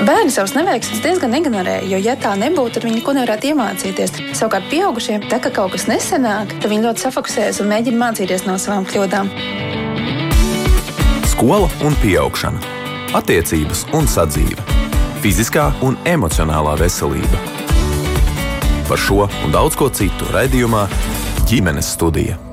Bērni savus neveiksmes diezgan ignorē, jo, ja tā nebūtu, tad viņi neko nevarētu iemācīties. Savukārt, pieaugušie, tā kā kaut kas nesenāk, tad viņi ļoti safokusējas un mēģina mācīties no savām kļūdām. Skola un augšana, attiecības un sadzīve, fiziskā un emocionālā veselība. Par šo un daudz ko citu raidījumā ģimenes studija.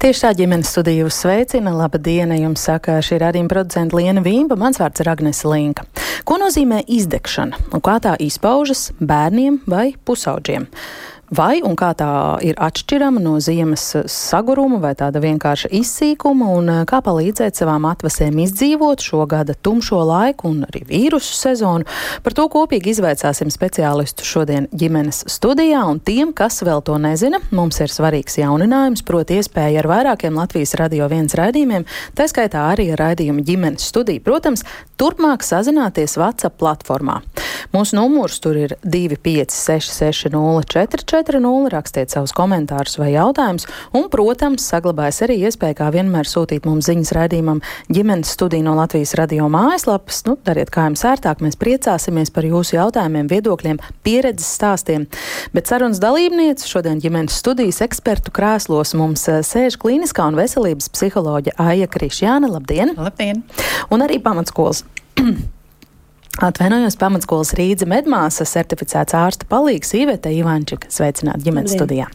Tieši tā ģimenes studija jūs sveicina. Labdien, jums saka šī radījuma producenta Liena Vīmba, mans vārds ir Agnese Linka. Ko nozīmē izdegšana un kā tā izpaužas bērniem vai pusauģiem? Vai un kā tā ir atšķirama no ziemas saguruma vai tāda vienkārša izsīkuma, un eh, kā palīdzēt savām atvasēm izdzīvot šo gada tumšo laiku un arī vīrusu sezonu. Par to kopīgi izvaicāsim speciālistu šodien ģimenes studijā, un tiem, kas vēl to nezina, mums ir svarīgs jauninājums, proti iespēja ar vairākiem Latvijas radio viens raidījumiem, tā skaitā arī ar raidījumu ģimenes studiju, protams, turpmāk sazināties WhatsApp platformā. Mūsu numurs tur ir 256 044. 4.0, rakstiet savus komentārus vai jautājumus, un, protams, saglabājas arī iespēja, kā vienmēr, sūtīt mums ziņas raidījumam ģimenes studiju no Latvijas radio mājaslapas. Nu, dariet, kā jums ērtāk, mēs priecāsimies par jūsu jautājumiem, viedokļiem, pieredzes stāstiem. Bet sarunas dalībniece šodien ģimenes studijas ekspertu krēslos mums eh, sēž klīniskā un veselības psiholoģa Aija Krišjāna. Labdien! Labdien! Un arī pamatskolas. Atvainojos pamatskolas Rīdze medmāsa certificēts ārsta palīgs Īvete Ivančika. Sveicināt ģimenes studijā.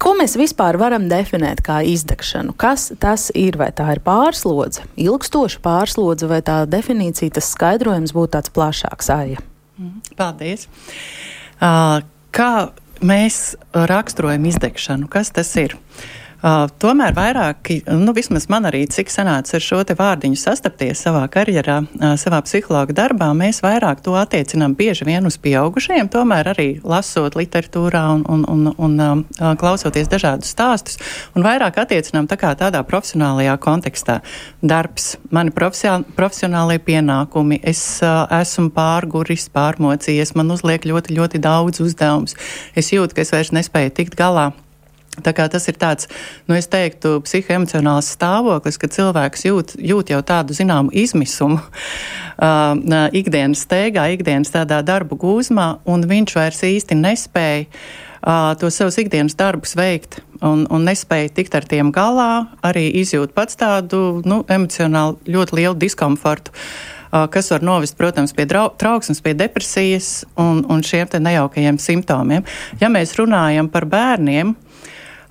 Ko mēs vispār varam definēt kā izdegšanu? Kas tas ir? Vai tā ir pārslodze, ilgstoša pārslodze, vai tā definīcija, tas skaidrojums būtu tāds plašāks? Aija? Mhm. Paldies! Uh, kā mēs raksturojam izdegšanu? Kas tas ir? Uh, Uh, tomēr vairāk, nu, vismaz man arī, cik sanāca ar šo te vārdiņu sastapties savā karjerā, uh, savā psihologa darbā, mēs vairāk to attiecinām bieži vien uz pieaugušajiem, tomēr arī lasot literatūrā un, un, un, un uh, klausoties dažādus stāstus, un vairāk attiecinām tā kā tādā profesionālajā kontekstā. Darbs, mani profesionālie pienākumi, es uh, esmu pārguris, pārmocījies, man uzliek ļoti, ļoti daudz uzdevums, es jūtu, ka es vairs nespēju tikt galā Tā kā tas ir tāds, nu, es teiktu, psihoemocionāls stāvoklis, ka cilvēks jūt, jūt jau tādu zināmu izmisumu uh, ikdienas steigā, ikdienas tādā darbu gūzmā, un viņš vairs īsti nespēja uh, to savus ikdienas darbus veikt un, un nespēja tikt ar tiem galā, arī izjūt pats tādu nu, emocionāli ļoti lielu diskomfortu. Uh, kas var novest, protams, pie trauksmes, pie depresijas un, un šiem nejaukajiem simptomiem. Ja mēs runājam par bērniem,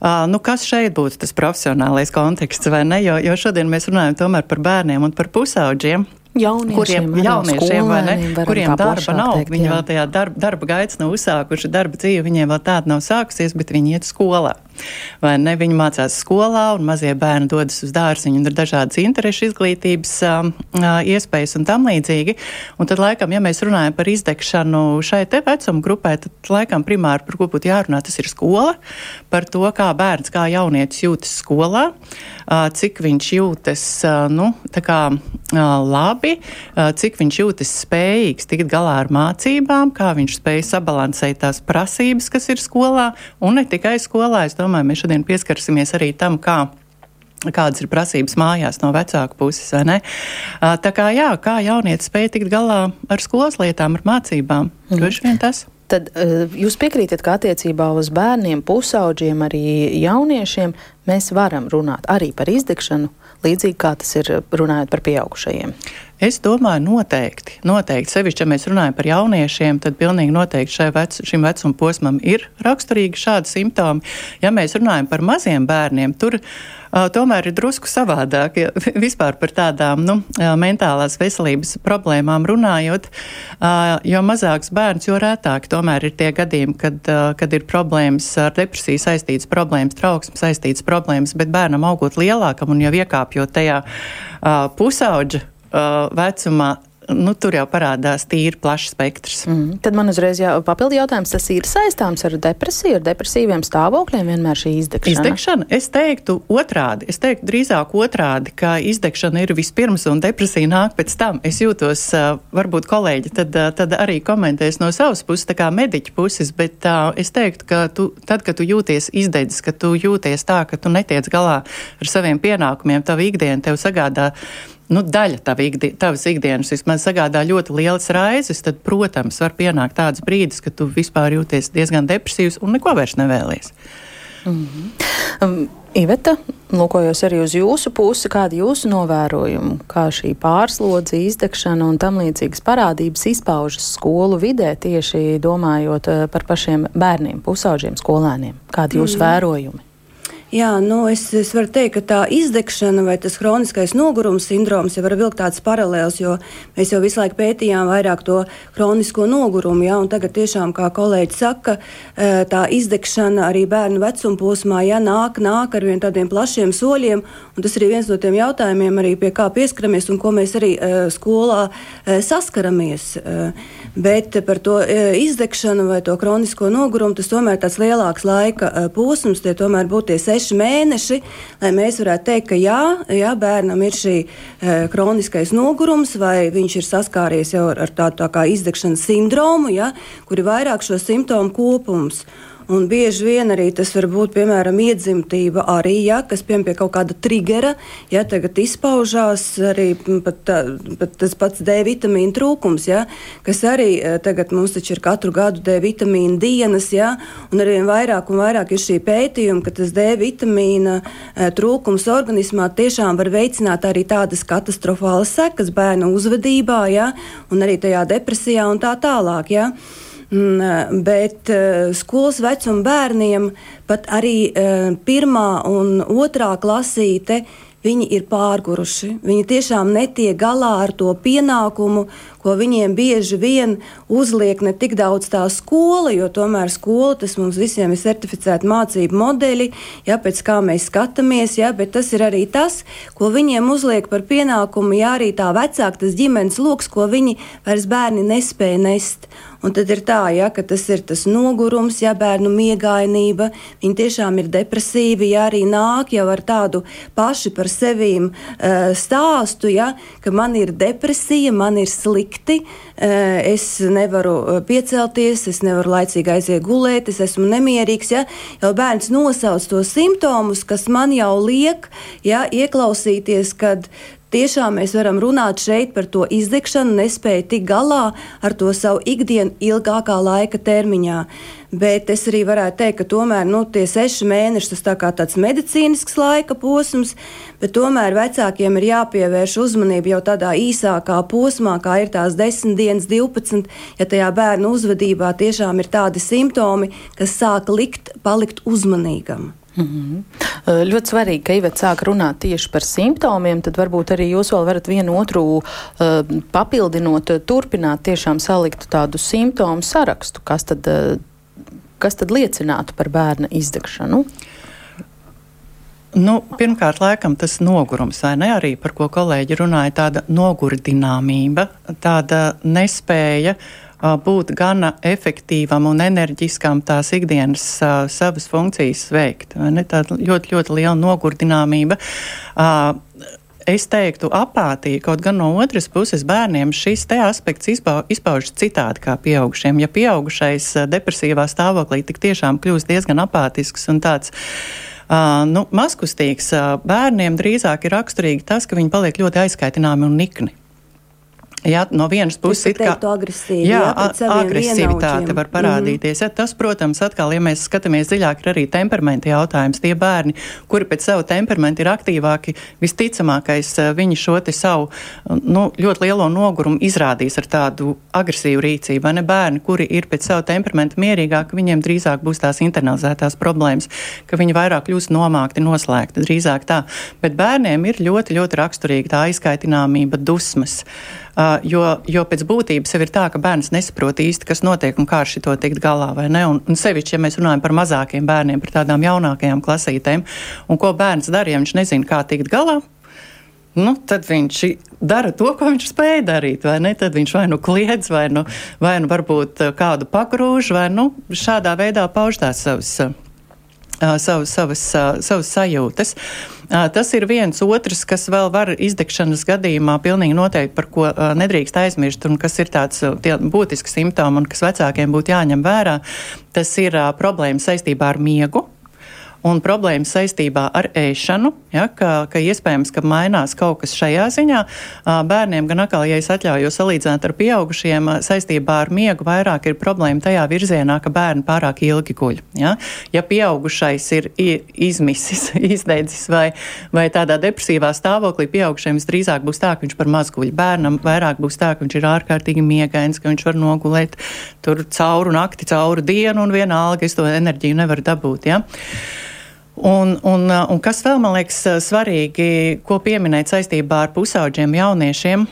nu, kas šeit būtu tas profesionālais konteksts, vai ne? Jo, jo šodien mēs runājam tomēr par bērniem un par pusauģiem. Jauniešiem, kuriem, jauniešiem vai ne, kuriem darba nav, teikt, viņi jā. vēl tajā darba, darba gaitas nav uzsākuši, darba dzīve viņiem vēl tāda nav sākusies, bet viņi iet skolā vai ne? Viņi mācās skolā, un mazie bērni dodas uz dārziņu, un ir dažādas interešu izglītības uh, iespējas un tam līdzīgi. Un tad, laikam, ja mēs runājam par izdegšanu šai te vecuma grupai, tad, laikam, primāri par ko būtu jārunā, tas ir skola, par to, kā bērns, kā jaunietis jūtas skolā, uh, cik viņš jūtas, uh, nu, tā kā labi, cik viņš jūtas spējīgs tikt galā ar mācībām, kā viņš spēj sabalansēt tās prasības, kas ir skolā, un ne tikai skolā. Es domāju, domāju, mēs šodien pieskarsimies arī tam, kā kādas ir prasības mājās no vecāku puses? Tā kā jā, kā jaunietis spēja tikt galā ar skolas lietām, ar mācībām, mhm. droši vien tas. Tad jūs piekrītat, ka attiecībā uz bērniem, pusauģiem, arī jauniešiem mēs varam runāt arī par izdegšanu, līdzīgi kā tas ir runājot par pieaugušajiem? Es domāju, noteikti. Noteikti. Sevišķi, ja mēs runājam par jauniešiem, tad pilnīgi noteikti vec, šim vecuma posmam ir raksturīgi šādi simptomi. Ja mēs runājam par maziem bērniem, tur uh, tomēr ir drusku savādāk. Ja, vispār par tādām nu, mentālās veselības problēmām runājot, uh, jo mazāks bērns, jo rētāk tomēr ir tie gadījumi, kad, uh, kad ir problēmas ar depresiju saistītas problēmas, trauksmes saistītas problēmas, bet bērnam augot lielākam un jau iekāpjot tajā pusauģa uh, vecumā nu, tur jau parādās tīri plašs spektrs. Mm. Tad man uzreiz jau papildi jautājums, tas ir saistāms ar depresiju, ar depresīviem stāvokļiem vienmēr šī izdegšana? Izdegšana, es teiktu otrādi, es teiktu drīzāk otrādi, ka izdegšana ir vispirms un depresija nāk pēc tam. Es jūtos, varbūt kolēģi tad, tad arī komentēs no savas puses, tā kā mediķa puses, bet uh, es teiktu, ka tu, tad, kad tu jūties izdedzis, ka tu jūties tā, ka tu netiec galā ar saviem pienākumiem, tavu ikdienu tev sagādā nu, daļa tav ikdi, tavas ikdienas vismaz sagādā ļoti lielas raizes, tad, protams, var pienākt tāds brīdis, ka tu vispār jūties diezgan depresīvs un neko vairs nevēlies. Mm -hmm. um, Iveta, lūkojos arī uz jūsu pusi, kāda jūsu novērojuma, kā šī pārslodze, izdegšana un tam līdzīgas parādības izpaužas skolu vidē, tieši domājot uh, par pašiem bērniem, pusauģiem, skolēniem. Kādi jūsu mm. vērojumi? Jā, nu es, es varu teikt, ka tā izdegšana vai tas kroniskais nogurums sindroms jau var vilkt tāds paralēls, jo mēs jau visu laiku pētījām vairāk to kronisko nogurumu. Jā, tagad tiešām, kā kolēģi saka, e, tā izdegšana arī bērnu vecuma posmā jā, nāk, nāk ar vien tādiem plašiem soļiem. Tas ir viens no tiem jautājumiem, arī pie kā pieskaramies un ko mēs arī uh, skolā uh, saskaramies. Bet par to uh, izdegšanu vai to kronisko nogurumu tas tomēr ir tāds lielāks laika uh, posms, tie tomēr būtu tie seši mēneši, lai mēs varētu teikt, ka jā, jā bērnam ir šī kroniskais nogurums, vai viņš ir saskāries jau ar, tādu tā izdegšanas sindromu, ja, kur ir vairāk šo simptomu kopums. Un bieži vien arī tas var būt, piemēram, iedzimtība arī, ja, kas piemēram pie kaut kāda triggera, ja tagad izpaužās arī pat, tā, pat tas pats D vitamīna trūkums, ja, kas arī eh, tagad mums taču ir katru gadu D vitamīna dienas, ja, un arvien vairāk un vairāk ir šī pētījuma, ka tas D vitamīna eh, trūkums organismā tiešām var veicināt arī tādas katastrofālas sekas bērnu uzvedībā, ja, un arī tajā depresijā un tā tālāk. Ja. Mm, eh, bet uh, skolas vecuma bērniem pat arī uh, pirmā un otrā klasīte. Viņi ir pārguruši. Viņi tiešām netiek galā ar to pienākumu, ko viņiem bieži vien uzliek ne tik daudz tā skola, jo tomēr skola tas mums visiem ir certificēta mācību modeļi, ja, pēc kā mēs skatāmies, ja, bet tas ir arī tas, ko viņiem uzliek par pienākumu, ja arī tā vecāka tas ģimenes lokus, ko viņi vairs bērni nespēja nest. Un tad ir tā, ja, ka tas ir tas nogurums, ja bērnu miegainība, viņi tiešām ir depresīvi, ja arī nāk jau ar tādu paši par sevīm uh, stāstu, ja, ka man ir depresija, man ir slikti, uh, es nevaru eh, piecelties, es nevaru laicīgi aiziet gulēt, es esmu nemierīgs. Ja, jau bērns nosauc tos simptomus, kas man jau liek ja, ieklausīties, kad Tiešām mēs varam runāt šeit par to izdegšanu, nespēju tikt galā ar to savu ikdienu ilgākā laika termiņā. Bet es arī varētu teikt, ka tomēr nu, tie seši mēneši tas tā kā tāds medicīnisks laika posms, bet tomēr vecākiem ir jāpievērš uzmanība jau tādā īsākā posmā, kā ir tās 10 dienas, 12, ja tajā bērnu uzvedībā tiešām ir tādi simptomi, kas sāk likt palikt uzmanīgam. Mm -hmm. Ļoti svarīgi, ka Ivets sāk runāt tieši par simptomiem, tad varbūt arī jūs vēl varat vienu otru uh, papildinot, turpināt tiešām salikt tādu simptomu sarakstu, kas tad, uh, kas tad liecinātu par bērna izdegšanu. Nu, pirmkārt, laikam tas nogurums, vai ne arī par ko kolēģi runāja, tāda nogurdināmība, tāda nespēja uh, būt gana efektīvam un enerģiskam tās ikdienas uh, savas funkcijas veikt. Tāda ļoti, ļoti liela nogurdināmība. Uh, es teiktu, apātija, kaut gan no otras puses bērniem šis aspekts izpaužas citādi kā pieaugušiem. Ja pieaugušais depresīvā stāvoklī tik tiešām kļūst diezgan apātisks un tāds. Uh, nu, mazkustīgs uh, bērniem drīzāk ir raksturīgi tas, ka viņi paliek ļoti aizskaitināmi un nikni. Jā, no vienas puses ir tā agresīva. Jā, jā agresivitāte var parādīties. Mm ja, tas, protams, atkal, ja mēs skatāmies dziļāk, ir arī temperamenta jautājums. Tie bērni, kuri pēc savu temperamentu ir aktīvāki, visticamākais eh, viņi šo savu nu, ļoti lielo nogurumu izrādīs ar tādu agresīvu rīcību. Vai ne bērni, kuri ir pēc savu temperamentu mierīgāki, viņiem drīzāk būs tās internalizētās problēmas, ka viņi vairāk kļūst nomākti, noslēgti. Drīzāk tā. Bet bērniem ir ļoti, ļoti raksturīga tā aizkaitināmība, dusmas. Jo, jo pēc būtības jau ir tā, ka bērns nesaprot īsti, kas notiek un kā ar šo tikt galā. Un, un sevišķi, ja mēs runājam par mazākiem bērniem, par tādām jaunākajām klasītēm, un ko bērns dara, ja viņš nezina, kā tikt galā. Nu, tad viņš dara to, ko viņš spēja darīt. Tad viņš vai nu kliedz, vai nu, vai nu varbūt kādu pagrūž, vai nu, šādā veidā pauž tās savas, savas, savas, savas sajūtas. Tas ir viens otrs, kas vēl var izdegšanas gadījumā pilnīgi noteikti, par ko nedrīkst aizmirst, un kas ir tāds būtisks simptoms, un kas vecākiem būtu jāņem vērā. Tas ir problēmas saistībā ar miegu. Un problēmas saistībā ar ēšanu, ja, ka, ka iespējams, ka mainās kaut kas šajā ziņā. Bērniem gan atkal, ja es atļauju salīdzināt ar pieaugušiem, saistībā ar miegu vairāk ir problēma tajā virzienā, ka bērni pārāk ilgi guļ. Ja, ja pieaugušais ir izmisis, izdeidzis vai, vai tādā depresīvā stāvoklī, pieaugušiem visdrīzāk būs tā, ka viņš par maz guļ. Bērnam vairāk būs tā, ka viņš ir ārkārtīgi miegains, ka viņš var nogulēt tur cauru nakti, cauru dienu un vienalga es to enerģiju nevaru dabūt. Ja. Un, un, un kas vēl man liekas svarīgi, ko pieminēt saistībā ar pusauģiem jauniešiem,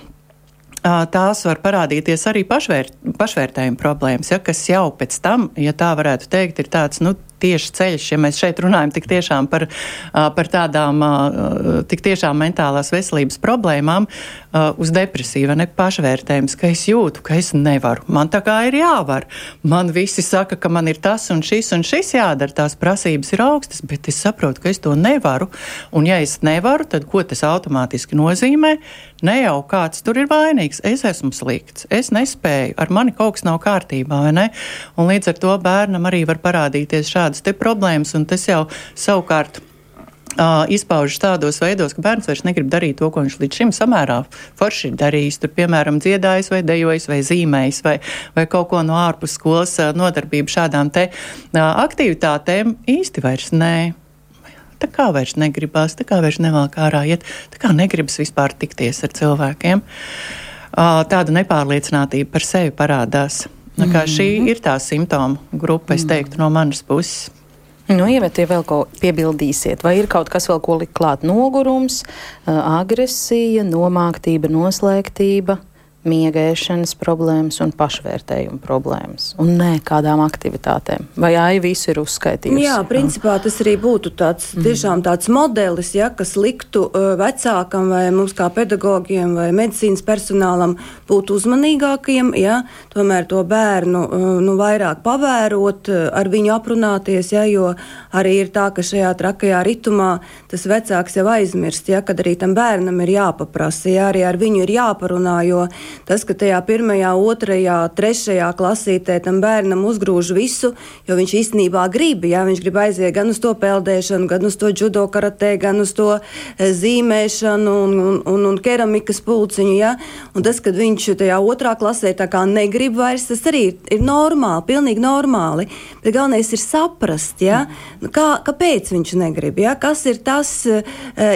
tās var parādīties arī pašvērt, pašvērtējuma problēmas, ja, kas jau pēc tam, ja tā varētu teikt, ir tāds, nu, tieši ceļš, ja mēs šeit runājam tik tiešām par, par tādām tik tiešām mentālās veselības problēmām, uz depresīva, ne pašvērtējums, ka es jūtu, ka es nevaru. Man tā kā ir jāvar. Man visi saka, ka man ir tas un šis un šis jādara, tās prasības ir augstas, bet es saprotu, ka es to nevaru. Un ja es nevaru, tad ko tas automātiski nozīmē? Ne jau kāds tur ir vainīgs, es esmu slikts, es nespēju, ar mani kaut kas nav kārtībā, vai ne? Un līdz ar to bērnam arī var parādīties šādi šādas problēmas, un tas jau savukārt izpaužas tādos veidos, ka bērns vairs negrib darīt to, ko viņš līdz šim samērā forši ir darījis. Tur, piemēram, dziedājis vai dejojis vai zīmējis vai, vai kaut ko no ārpus skolas nodarbību šādām te aktivitātēm īsti vairs nē. Tā kā vairs negribās, tā kā vairs nevēl ārā iet, tā kā negribas vispār tikties ar cilvēkiem. Tāda nepārliecinātība par sevi parādās. Mm -hmm. Šī ir tā simptomu grupa, es teiktu, no manas puses. Nu, Iemet, ja vēl ko piebildīsiet, vai ir kaut kas vēl, ko likt klāt? Nogurums, agresija, nomāktība, noslēgtība miegēšanas problēmas un pašvērtējuma problēmas, un ne kādām aktivitātēm. Vai AI visu ir uzskaitījusi? Jā, principā tas arī būtu tāds mm. tiešām tāds modelis, ja, kas liktu uh, vecākam vai mums kā pedagogiem vai medicīnas personālam būt uzmanīgākiem, ja, tomēr to bērnu uh, nu, vairāk pavērot, uh, ar viņu aprunāties, ja, jo arī ir tā, ka šajā trakajā ritumā tas vecāks jau aizmirst, ja, kad arī tam bērnam ir jāpaprasa, ja, arī ar viņu ir jāparunā, jo Tas, ka tajā pirmajā, otrajā, trešajā klasītē tam bērnam uzgrūž visu, jo viņš īstenībā grib, jā, viņš grib aiziet gan uz to peldēšanu, gan uz to judo karatē, gan uz to e, zīmēšanu un, un, un, un keramikas pulciņu, jā. Un tas, ka viņš tajā otrā klasē tā kā negrib vairs, tas arī ir, ir normāli, pilnīgi normāli. Bet galvenais ir saprast, jā, nu, kā, kāpēc viņš negrib, jā, kas ir tas uh,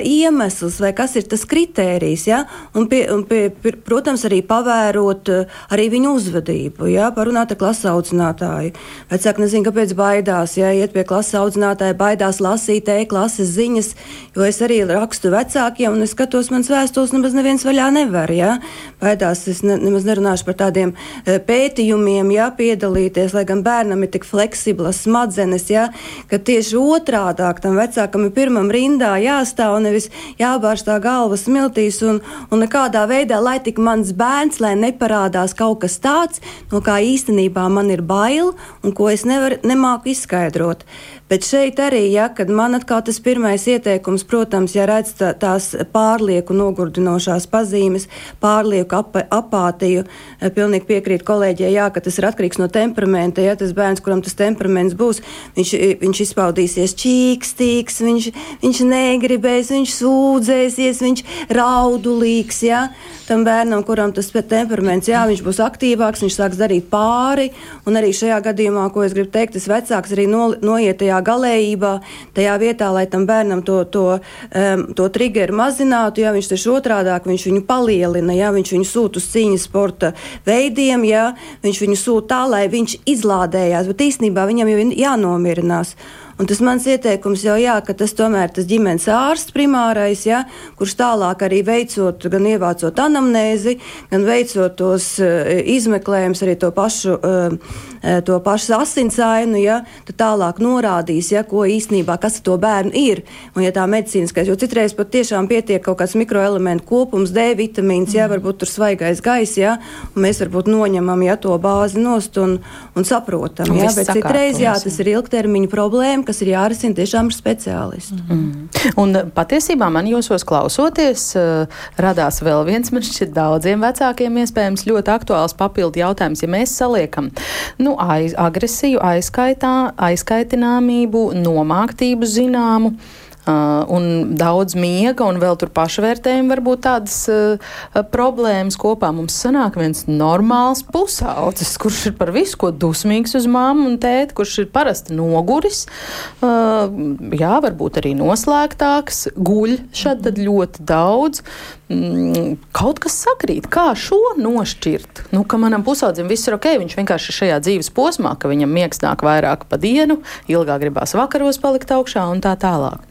iemesls vai kas ir tas kritērijs, jā. Un, pie, un pie, pie, protams, arī pavērot eh, arī viņu uzvedību, jā, parunāt ar klases audzinātāju. Vecāki nezinu, kāpēc baidās, ja iet pie klases audzinātāja, baidās lasīt e-klases ziņas, jo es arī rakstu vecākiem un es skatos, mans vēstules nemaz neviens vaļā nevar, jā. Baidās, es ne, nemaz nerunāšu par tādiem eh, pētījumiem, jā, piedalīties, lai gan bērnam ir tik fleksiblas smadzenes, jā, ka tieši otrādāk tam vecākam ir pirmam rindā jāstāv un nevis jābārš tā galva smiltīs un, un nekādā veidā, lai tik mans bērns bērns, lai neparādās kaut kas tāds, no kā īstenībā man ir bail un ko es nevaru, nemāku izskaidrot. Bet šeit arī, ja, kad man atkal tas pirmais ieteikums, protams, ja redz tā, tās pārlieku nogurdinošās pazīmes, pārlieku ap, apātiju, eh, pilnīgi piekrīt kolēģiem, jā, ka tas ir atkarīgs no temperamenta. Ja tas bērns, kuram tas temperaments būs, viņš, viņš izpaudīsies čīkstīgs, viņš, viņš negribēs, viņš sūdzēsies, viņš raudulīgs. Ja? Tam bērnam, kuram tas temperaments, jā, viņš būs aktīvāks, viņš sāks darīt pāri. Un arī šajā gadījumā, ko es gribu teikt, tas vecāks arī no, noiet tajā galējībā, tajā vietā, lai tam bērnam to, to, um, to triggeru mazinātu, ja viņš tieši otrādāk viņš viņu palielina, ja viņš viņu sūta uz cīņas sporta veidiem, ja viņš viņu sūta tā, lai viņš izlādējās, bet īstenībā viņam jau ir jānomierinās. Un tas mans ieteikums jau jā, ka tas tomēr tas ģimenes ārsts primārais, ja, kurš tālāk arī veicot, gan ievācot anamnēzi, gan veicot tos uh, izmeklējumus, arī to pašu, uh, to pašu asinsainu, ja, tad tālāk norādīs, ja, ko īstenībā, kas ar to bērnu ir. Un ja tā medicīniskais, jo citreiz pat tiešām pietiek kaut kāds mikroelementu kopums, D vitamīns, ja, varbūt tur svaigais gaiss, ja, un mēs varbūt noņemam, ja, to bāzi nost un, un saprotam, ja, bet citreiz, jā, tas ir ilgtermiņa problēma kas ir jārisina tiešām ar speciālistu. Mm. Un patiesībā man jūsos klausoties, uh, radās vēl viens, man šķiet, daudziem vecākiem iespējams ļoti aktuāls papildu jautājums. Ja mēs saliekam nu, aiz, agresiju, aizskaitā, aizskaitināmību, nomāktību zināmu, un daudz miega, un vēl tur pašvērtējumi var būt tādas uh, problēmas kopā. Mums sanāk viens normāls pusaudzis, kurš ir par visu, ko dusmīgs uz māmu un tēti, kurš ir parasti noguris, uh, jā, varbūt arī noslēgtāks, guļ šad tad ļoti daudz. Mm, kaut kas sakrīt, kā šo nošķirt. Nu, ka manam pusaudzim viss ir ok, viņš vienkārši ir šajā dzīves posmā, ka viņam miegs nāk vairāk pa dienu, ilgāk gribās vakaros palikt augšā un tā tālāk.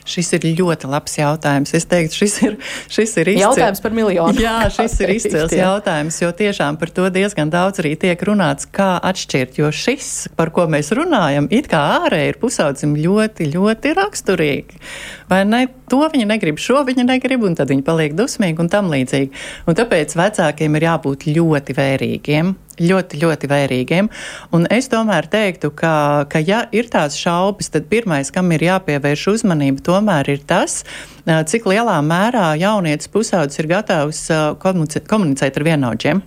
Šis ir ļoti labs jautājums. Es teiktu, šis ir, šis ir izcils. Jautājums par miljonu. Jā, šis ir izcils jautājums, jo tiešām par to diezgan daudz arī tiek runāts, kā atšķirt, jo šis, par ko mēs runājam, it kā ārēji ir pusaudzim ļoti, ļoti raksturīgi. Vai ne? To viņa negrib, šo viņa negrib, un tad viņa paliek dusmīga un tam līdzīgi. Un tāpēc vecākiem ir jābūt ļoti vērīgiem ļoti, ļoti vērīgiem. Un es tomēr teiktu, ka, ka ja ir tās šaubas, tad pirmais, kam ir jāpievērš uzmanība, tomēr ir tas, cik lielā mērā jaunietis pusaudzis ir gatavs komunicēt ar vienaudžiem.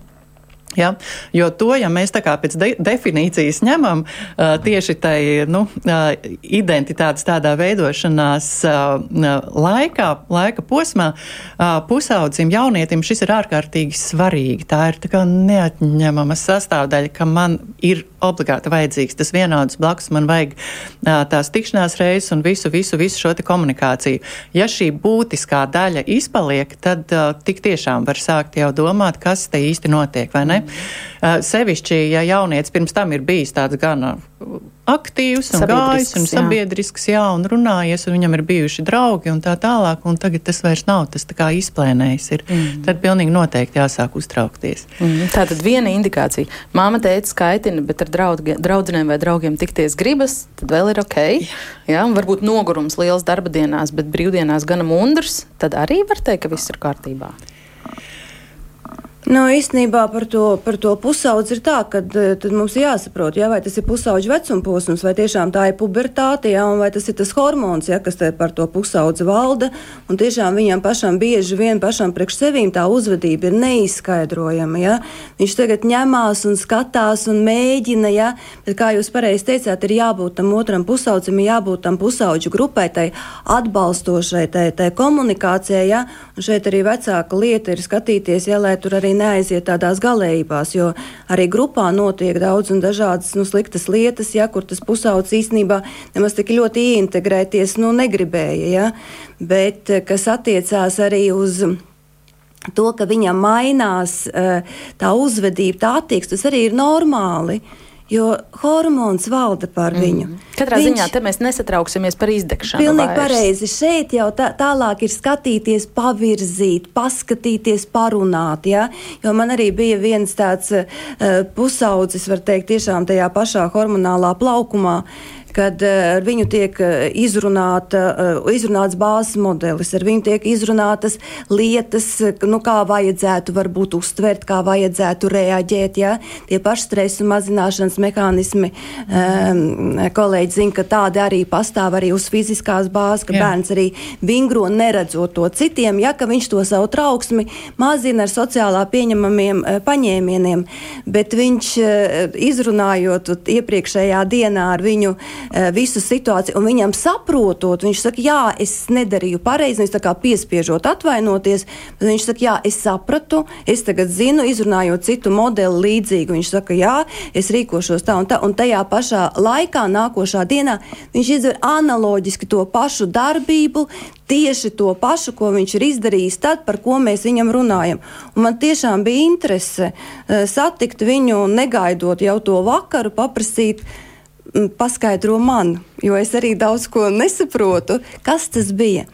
Ja? Jo to, ja mēs tā kā pēc de definīcijas ņemam uh, tieši tai nu, uh, identitātes tādā veidošanās uh, laikā, laika posmā, uh, pusaudzim jaunietim šis ir ārkārtīgi svarīgi. Tā ir tā kā neatņemama sastāvdaļa, ka man ir obligāti vajadzīgs tas vienāds blakus, man vajag tās tikšanās reizes un visu, visu, visu šo komunikāciju. Ja šī būtiskā daļa izpaliek, tad tik tiešām var sākt jau domāt, kas te īsti notiek, vai ne? Uh, sevišķi, ja jaunietis pirms tam ir bijis tāds gan aktīvs un gājis un sabiedrisks, jā. jā, un runājies, un viņam ir bijuši draugi un tā tālāk, un tagad tas vairs nav tas tā kā izplēnējis ir. Mm. Tad pilnīgi noteikti jāsāk uztraukties. Mm. Tā tad viena indikācija. Māma teica skaitina, bet ar draudge, draudzenēm vai draugiem tikties gribas, tad vēl ir ok. Jā. Jā, varbūt nogurums liels darba dienās, bet brīvdienās gana mundrs, tad arī var teikt, ka viss ir kārtībā. Nu, īstenībā par to, par to pusaudzi ir tā, ka eh, mums jāsaprot, ja, vai tas ir pusaudža vecuma posms, vai tiešām tā ir pubertāte, ja, vai tas ir tas hormons, ja, kas par to pusaudzi valda. Un tiešām viņam pašam bieži vien pašam priekš sevīm tā uzvedība ir neizskaidrojama. Ja. Viņš tagad ņemās un skatās un mēģina, ja, bet, kā jūs pareizi teicāt, ir jābūt tam otram pusaudzim, jābūt tam pusauģu grupai, tai atbalstošai, tai, tai komunikācijai. Ja. Un šeit arī vecāka lieta ir skatīties, ja, lai tur arī neaiziet tādās galējībās, jo arī grupā notiek daudz un dažādas nu, sliktas lietas, ja, kur tas pusaudzis īstenībā nemaz tik ļoti ieintegrēties nu, negribēja. Ja, bet eh, kas attiecās arī uz to, ka viņam mainās eh, tā uzvedība, tā attieksme, tas arī ir normāli. Uh, jo hormons valda par mm. viņu. Katrā Viņš, ziņā te mēs nesatrauksimies par izdegšanu. Pilnīgi pareizi. Šeit jau tā, tālāk ir skatīties, pavirzīt, paskatīties, parunāt. Ja? Jo man arī bija viens tāds uh, pusaudzis, var teikt, tiešām tajā pašā hormonālā plaukumā. Uh, kad eh, ar viņu tiek eh, izrunāta, eh, izrunāts bāzes modelis, ar viņu tiek izrunātas lietas, nu, kā vajadzētu varbūt uztvert, kā vajadzētu reaģēt. Ja? Tie paši stresa mazināšanas mehānismi, um, kolēģi zina, ka tādi arī pastāv arī uz fiziskās bāzes, ka Jā. bērns arī vingro neredzot to citiem, ja ka viņš to savu trauksmi mazina ar sociālā pieņemamiem uh, paņēmieniem, bet viņš uh, izrunājot iepriekšējā dienā ar viņu Eh, visu situāciju, un viņam saprotot, viņš saka, jā, es nedarīju pareizi, viņš tā kā piespiežot atvainoties, bet viņš saka, jā, es sapratu, es tagad zinu, izrunājot citu modeli līdzīgu, viņš saka, jā, es rīkošos tā un tā, un tajā pašā laikā, nākošā dienā, viņš izdara analoģiski to pašu darbību, tieši to pašu, ko viņš ir izdarījis tad, par ko mēs viņam runājam. Un man tiešām bija interese uh, satikt viņu, negaidot jau to vakaru, paprasīt, paskaidro man, jo es arī daudz ko nesaprotu, kas tas bija.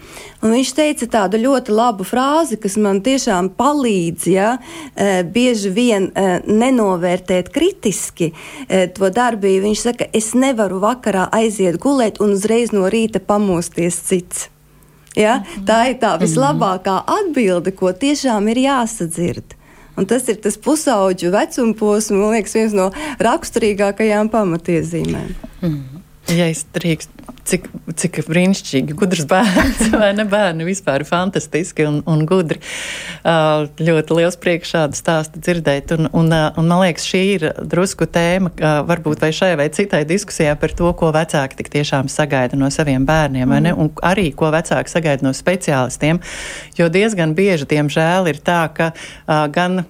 Un viņš teica tādu ļoti labu frāzi, kas man tiešām palīdz, ja e, bieži vien e, nenovērtēt kritiski e, to darbību. Viņš saka, es nevaru vakarā aiziet gulēt un uzreiz no rīta pamosties cits. Ja? Tā ir tā vislabākā atbilde, ko tiešām ir jāsadzird. Un tas ir tas pusauģu vecuma posms, man liekas, viens no raksturīgākajām pamatiezīmēm. Mm. Ja es drīkst, cik, cik brīnišķīgi, gudrs bērns, vai ne bērni vispār fantastiski un, un gudri. Ļoti liels prieks šādu stāstu dzirdēt. Un, un, un man liekas, šī ir drusku tēma, varbūt vai šai vai citai diskusijā par to, ko vecāki tik tiešām sagaida no saviem bērniem, mm. vai ne? Un arī, ko vecāki sagaida no speciālistiem. Jo diezgan bieži, diemžēl, ir tā, ka gan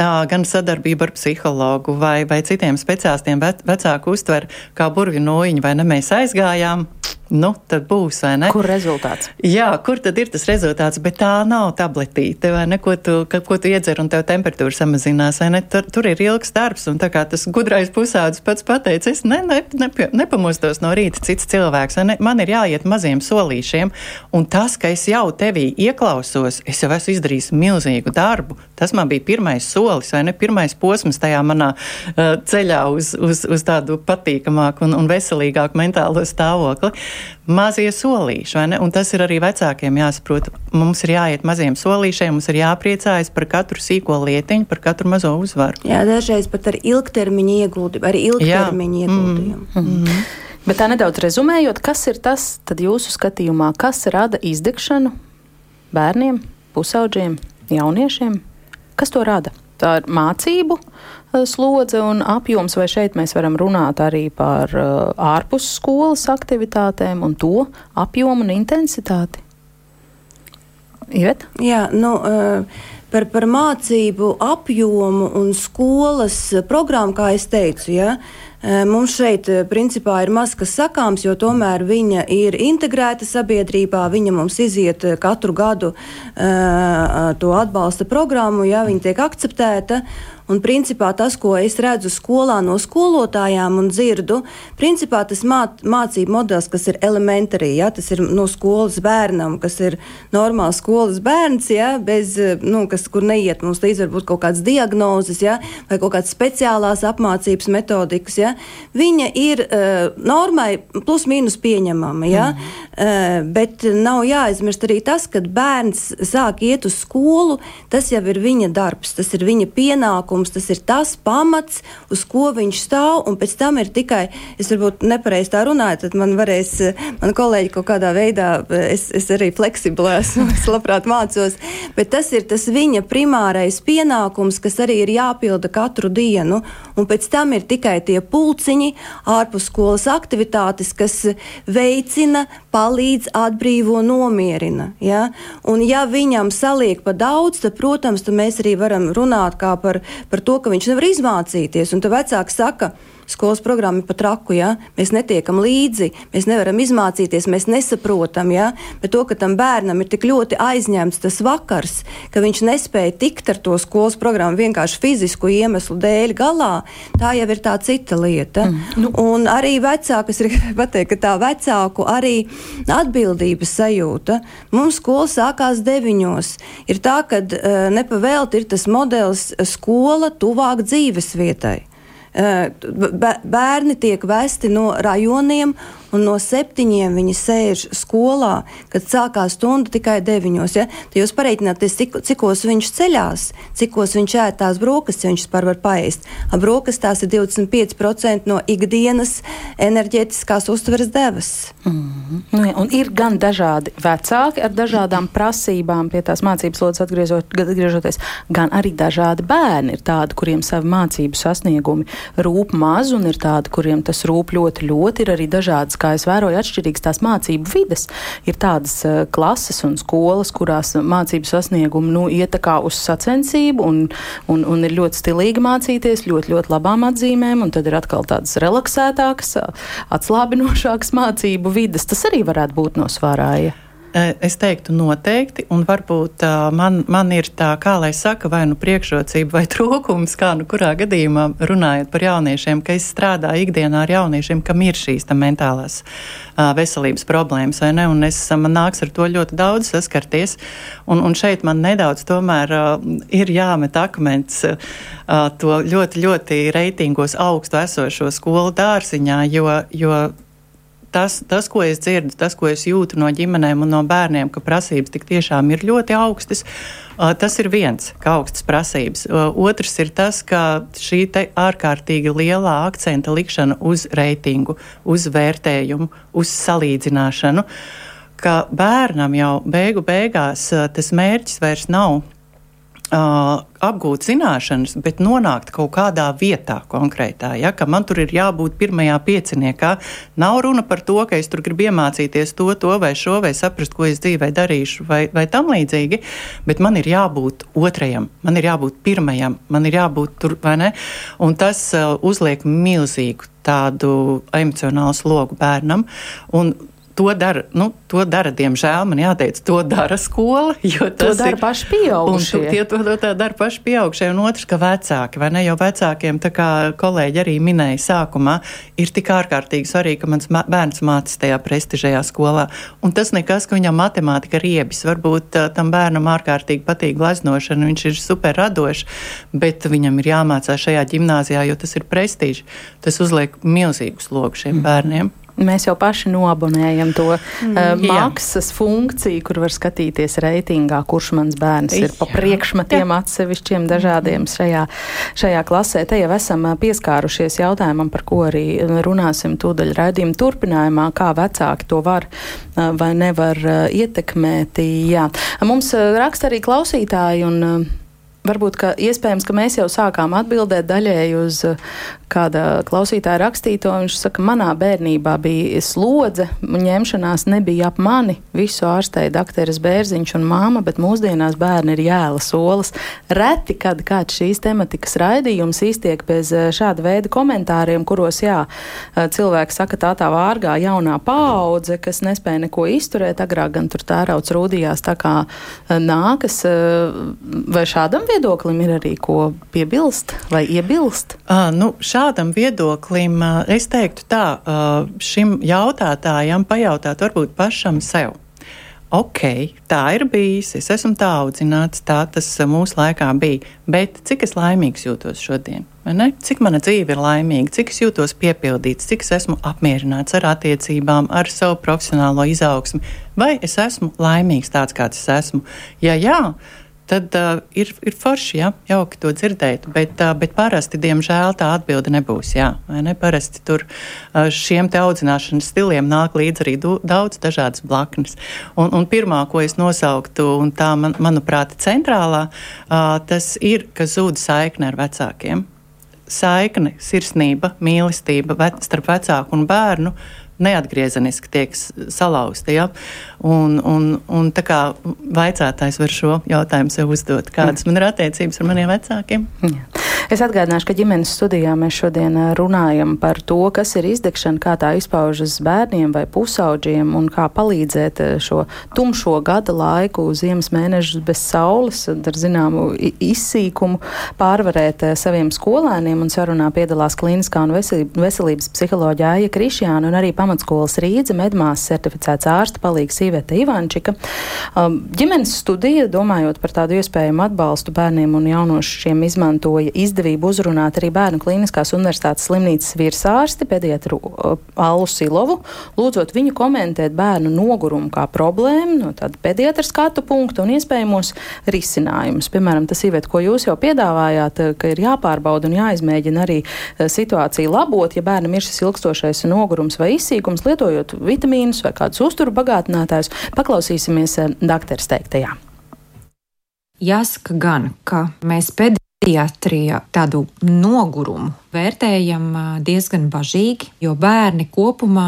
gan sadarbība ar psihologu vai, vai citiem speciālistiem vecāku uztver kā burvju noiņu, vai ne? Mēs aizgājām, nu, tad būs, vai ne? Kur rezultāts? Jā, kur tad ir tas rezultāts, bet tā nav tabletīte, vai ne, ko tu, ka, ko tu iedzer un tev temperatūra samazinās, vai ne? Tur, tur ir ilgs darbs, un tā kā tas gudrais pusaudzis pats pateica, es ne, ne, ne, nepamostos no rīta cits cilvēks, vai ne? Man ir jāiet maziem solīšiem, un tas, ka es jau tevī ieklausos, es jau esmu izdarījis milzīgu darbu, tas man bija pirmais solis, vai ne, pirmais posms tajā manā uh, ceļā uz, uz, uz tādu patīkamāku un, un veselīgāku mentālo stāvokli mazie solīši, vai ne? Un tas ir arī vecākiem jāsaprot. Mums ir jāiet maziem solīšiem, mums ir jāpriecājas par katru sīko lietiņu, par katru mazo uzvaru. Jā, dažreiz pat ar ilgtermiņa ieguldījumu, arī ilgtermiņa ieguldījumu. Mm. Mm. Bet tā nedaudz rezumējot, kas ir tas, tad jūsu skatījumā, kas rada izdegšanu bērniem, pusaudžiem, jauniešiem? Kas to rada? Tā ir mācību Eh, slodze un apjoms, vai šeit mēs varam runāt arī par uh, ārpus skolas aktivitātēm un to apjomu un intensitāti? Iet? Jā, nu. Uh, par, par mācību apjomu un skolas programmu, kā jau teicu, ja, mums šeit principā ir maz kas sakāms, jo tomēr viņa ir integrēta sabiedrībā. Viņa mums iziet katru gadu to atbalsta programmu, ja viņa tiek akceptēta. Un principā tas, ko es redzu skolā no skolotājām un dzirdu, principā tas mā, mācību modelis, kas ir elementārī, ja, tas ir no skolas bērnam, kas ir normāls skolas bērns, ja, bez, nu, kas, kur neiet mums līdz varbūt kaut kādas diagnozes, ja, vai kaut kādas speciālās apmācības metodikas, ja, viņa ir uh, normai plus mīnus pieņemama, ja, mm. uh, bet nav jāaizmirst arī tas, ka bērns sāk iet uz skolu, tas jau ir viņa darbs, tas ir viņa pienākums likums, tas ir tas pamats, uz ko viņš stāv, un pēc tam ir tikai, es varbūt nepareizi tā runāju, tad man varēs, man kolēģi kaut kādā veidā, es, es arī fleksibli esmu, es labprāt mācos, bet tas ir tas viņa primārais pienākums, kas arī ir jāpilda katru dienu, un pēc tam ir tikai tie pulciņi, ārpus skolas aktivitātes, kas veicina, palīdz, atbrīvo, nomierina. Ja? Un ja viņam saliek pa daudz, tad, protams, tad mēs arī varam runāt par, par to, ka viņš nevar izmācīties. Un tad vecāki saka, skolas programma ir pat raku, ja? mēs netiekam līdzi, mēs nevaram izmācīties, mēs nesaprotam. Ja? Bet to, ka tam bērnam ir tik ļoti aizņemts tas vakars, ka viņš nespēja tikt ar to skolas programmu vienkārši fizisku iemeslu dēļ galā, tā jau ir tā cita lieta. Mm. Nu. Un arī vecāki, es gribu pateikt, ka tā vecāku arī atbildības sajūta. Mums skola sākās deviņos. Ir tā, ka uh, nepavēlti ir tas modelis skola tuvāk dzīves vietai. Bērni tiek vesti no rajoniem un no septiņiem viņi sēž skolā, kad sākās stunda tikai deviņos. Ja? Tad jūs pareiķināties, cik, cikos viņš ceļās, cikos viņš ēd tās brokastis, viņš vispār var paēst. Brokastis tās ir 25% no ikdienas enerģētiskās uztveres devas. Mm -hmm. un ir gan dažādi vecāki ar dažādām prasībām pie tās mācības lodes atgriežoties, gan arī dažādi bērni. Ir tādi, kuriem savi mācību sasniegumi rūp maz, un ir tādi, kuriem tas rūp ļoti, ļoti. Ir arī dažādas kā es vēroju, atšķirīgas tās mācību vides. Ir tādas uh, klases un skolas, kurās mācību sasniegumi nu, iet uz sacensību un, un, un ir ļoti stilīgi mācīties, ļoti, ļoti labām atzīmēm, un tad ir atkal tādas relaksētākas, atslābinošākas mācību vides. Tas arī varētu būt no svārāja. Es teiktu, noteikti, un varbūt uh, man, man ir tā, kā lai saka, vai nu priekšrocība vai trūkums, kā nu kurā gadījumā runājot par jauniešiem, ka es strādāju ikdienā ar jauniešiem, kam ir šīs mentālās uh, veselības problēmas, vai ne, un es man nāks ar to ļoti daudz saskarties, un, un šeit man nedaudz tomēr ir jāmet akmens to ļoti, ļoti reitingos augstu esošo skolu dārziņā, jo, jo tas, tas, ko es dzirdu, tas, ko es jūtu no ģimenēm un no bērniem, ka prasības tik tiešām ir ļoti augstas. Tas ir viens, kā augstas prasības. Otrs ir tas, ka šī ārkārtīgi lielā akcenta likšana uz reitingu, uz vērtējumu, uz salīdzināšanu, ka bērnam jau beigu beigās tas mērķis vairs nav uh, apgūt zināšanas, bet nonākt kaut kādā vietā konkrētā. Ja, man tur ir jābūt pirmajā pieciniekā. Nav runa par to, ka es tur gribu iemācīties to, to vai šo, vai saprast, ko es dzīvē darīšu, vai, vai tam līdzīgi, bet man ir jābūt otrajam, man ir jābūt pirmajam, man ir jābūt tur, vai ne? Un tas uh, uzliek milzīgu tādu emocionālu slogu bērnam. Un to dara, nu, to dara, diemžēl, man jāteic, to dara skola. To dara ir, paši pieaugušie. Tie to, to, to dara paši pieaugušie, un otrs, ka vecāki, vai ne, jo vecākiem, tā kā kolēģi arī minēja sākumā, ir tik ārkārtīgi svarīgi, ka mans bērns mācās tajā prestižajā skolā. Un tas nekas, ka viņam matemātika riebis. Varbūt tam bērnam ārkārtīgi patīk gleznošana, viņš ir super radošs, bet viņam ir jāmācās šajā gimnāzijā, jo tas ir prestiži. Tas uzliek milzīgu slogu šiem bērniem. Mēs jau paši nobonējam to mm, uh, maksas jā. funkciju, kur var skatīties reitingā, kurš mans bērns ir pa priekšmetiem atsevišķiem dažādiem šajā, šajā klasē. Te jau esam pieskārušies jautājumam, par ko arī runāsim tūdaļ raidījuma turpinājumā, kā vecāki to var uh, vai nevar uh, ietekmēt. Jā. Mums raksta arī klausītāji un Varbūt, ka iespējams, ka mēs jau sākām atbildēt daļēji uz kāda klausītāja rakstīto. Viņš saka, manā bērnībā bija slodze, ņemšanās nebija ap mani. Visu ārstēja doktoras Bērziņš un māma, bet mūsdienās bērni ir jēla solis. Reti, kad kāds šīs tematikas raidījums iztiek bez eh, šāda veida komentāriem, kuros, jā, eh, cilvēki saka, tā tā vārgā jaunā paudze, kas nespēja neko izturēt, agrāk gan tur tērauts rūdījās tā kā eh, nākas. Vai šādam viedoklim ir arī ko piebilst vai iebilst? À, nu, šā šādam viedoklim es teiktu tā, šim jautātājam pajautāt varbūt pašam sev. Ok, tā ir bijis, es esmu tā audzināts, tā tas mūsu laikā bija, bet cik es laimīgs jūtos šodien? Cik mana dzīve ir laimīga, cik es jūtos piepildīts, cik es esmu apmierināts ar attiecībām, ar savu profesionālo izaugsmu, vai es esmu laimīgs tāds, kāds es esmu? Ja jā, tad uh, ir, ir forši, ja, jauki to dzirdēt. Bet, uh, bet parasti, diemžēl, tā atbilde nebūs. Jā, ne? Parasti tur uh, šiem te audzināšanas stiliem nāk līdzi arī du, daudz dažādas blaknes. Un, un pirmā, ko es nosauktu, un tā, man, manuprāt, centrālā, uh, tas ir, ka zūd saikne ar vecākiem. Saikne, sirsnība, mīlestība vec, starp vecāku un bērnu neatgriezeniski tiek salauzti. Ja? Un, un, un tā kā vaicātājs var šo jautājumu sev uzdot, kādas man ir attiecības ar maniem vecākiem. Jā. Es atgādināšu, ka ģimenes studijā mēs šodien runājam par to, kas ir izdegšana, kā tā izpaužas bērniem vai pusauģiem un kā palīdzēt šo tumšo gada laiku, ziemas mēnešus bez saules, ar zināmu izsīkumu pārvarēt saviem skolēniem. Un sarunā piedalās klīniskā un veselības psiholoģija Aija Krišjāna un arī pamatskolas Rīdze medmās certificēts ārsta palīgs Iveta Ivančika. Um, ģimenes studija, domājot par tādu iespējamu atbalstu bērniem un jaunošiem, izmantoja izdevību uzrunāt arī Bērnu klīniskās universitātes slimnīcas virsārsti pediatru uh, Allu Silovu, lūdzot viņu komentēt bērnu nogurumu kā problēmu no tāda pediatra skatu punkta un iespējamos risinājumus. Piemēram, tas Iveta, ko jūs jau piedāvājāt, ka ir jāpārbauda un jāizmēģina arī uh, situāciju labot, ja bērnam ir šis ilgstošais nogurums vai izsīkums lietojot vitamīnus vai kādus uzturu bagātinātājus. Paklausīsimies eh, doktora teiktajā. Jāsaka gan, ka mēs pēdējā pediatrija tādu nogurumu vērtējam diezgan bažīgi, jo bērni kopumā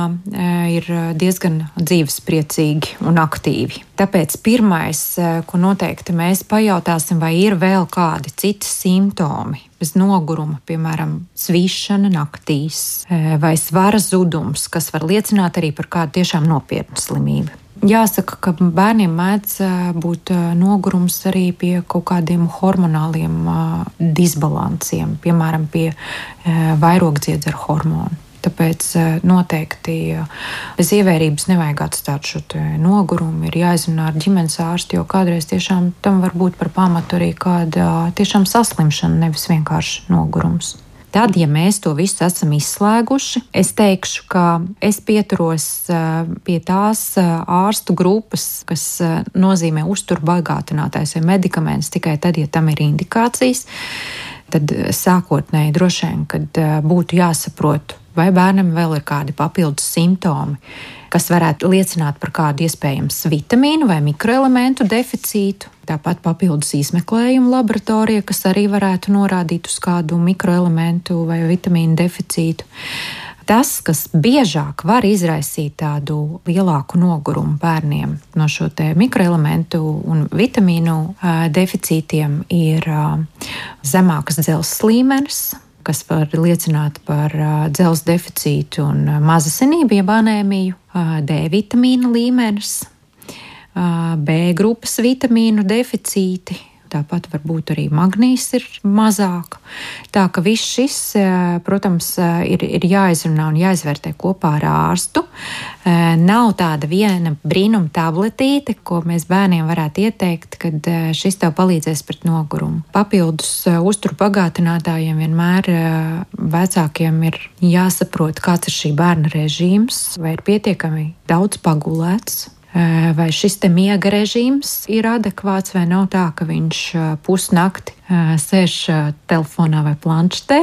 ir diezgan dzīvespriecīgi un aktīvi. Tāpēc pirmais, ko noteikti mēs pajautāsim, vai ir vēl kādi citi simptomi bez noguruma, piemēram, svīšana naktīs vai svara zudums, kas var liecināt arī par kādu tiešām nopietnu slimību. Jāsaka, ka bērniem mēdz būt nogurums arī pie kaut kādiem hormonāliem disbalansiem, piemēram, pie vairogdziedzera hormonu. Tāpēc noteikti bez ievērības nevajag atstāt šo nogurumu. Ir jāizrunā ar ģimenes ārstu, jo kādreiz tiešām tam var būt par pamatu arī kāda tiešām saslimšana, nevis vienkārši nogurums. Tad, ja mēs to visu esam izslēguši, es teikšu, ka es pieturos pie tās ārstu grupas, kas nozīmē uzturbagātinātājs vai medikaments tikai tad, ja tam ir indikācijas. Tad sākotnēji droši vien, kad būtu jāsaprot, vai bērnam vēl ir kādi papildus simptomi, kas varētu liecināt par kādu iespējams vitamīnu vai mikroelementu deficītu. Tāpat papildus izmeklējumu laboratorija, kas arī varētu norādīt uz kādu mikroelementu vai vitamīnu deficītu. Tas, kas biežāk var izraisīt tādu lielāku nogurumu bērniem no šo mikroelementu un vitamīnu deficītiem, ir zemākas dzelzs līmenis, kas var liecināt par dzelzs deficītu un mazasinību, jeb anēmiju, D vitamīna līmenis, B grupas vitamīnu deficīti, Tāpat varbūt arī magnīs ir mazāk. Tā ka viss šis, protams, ir, ir jāizrunā un jāizvērtē kopā ar ārstu. Nav tāda viena brīnuma tabletīte, ko mēs bērniem varētu ieteikt, kad šis tev palīdzēs pret nogurumu. Papildus uzturu bagātinātājiem vienmēr vecākiem ir jāsaprot, kāds ir šī bērna režīms, vai ir pietiekami daudz pagulēts vai šis miega režīms ir adekvāts, vai nav tā, ka viņš pusnakti sēž telefonā vai planšetē.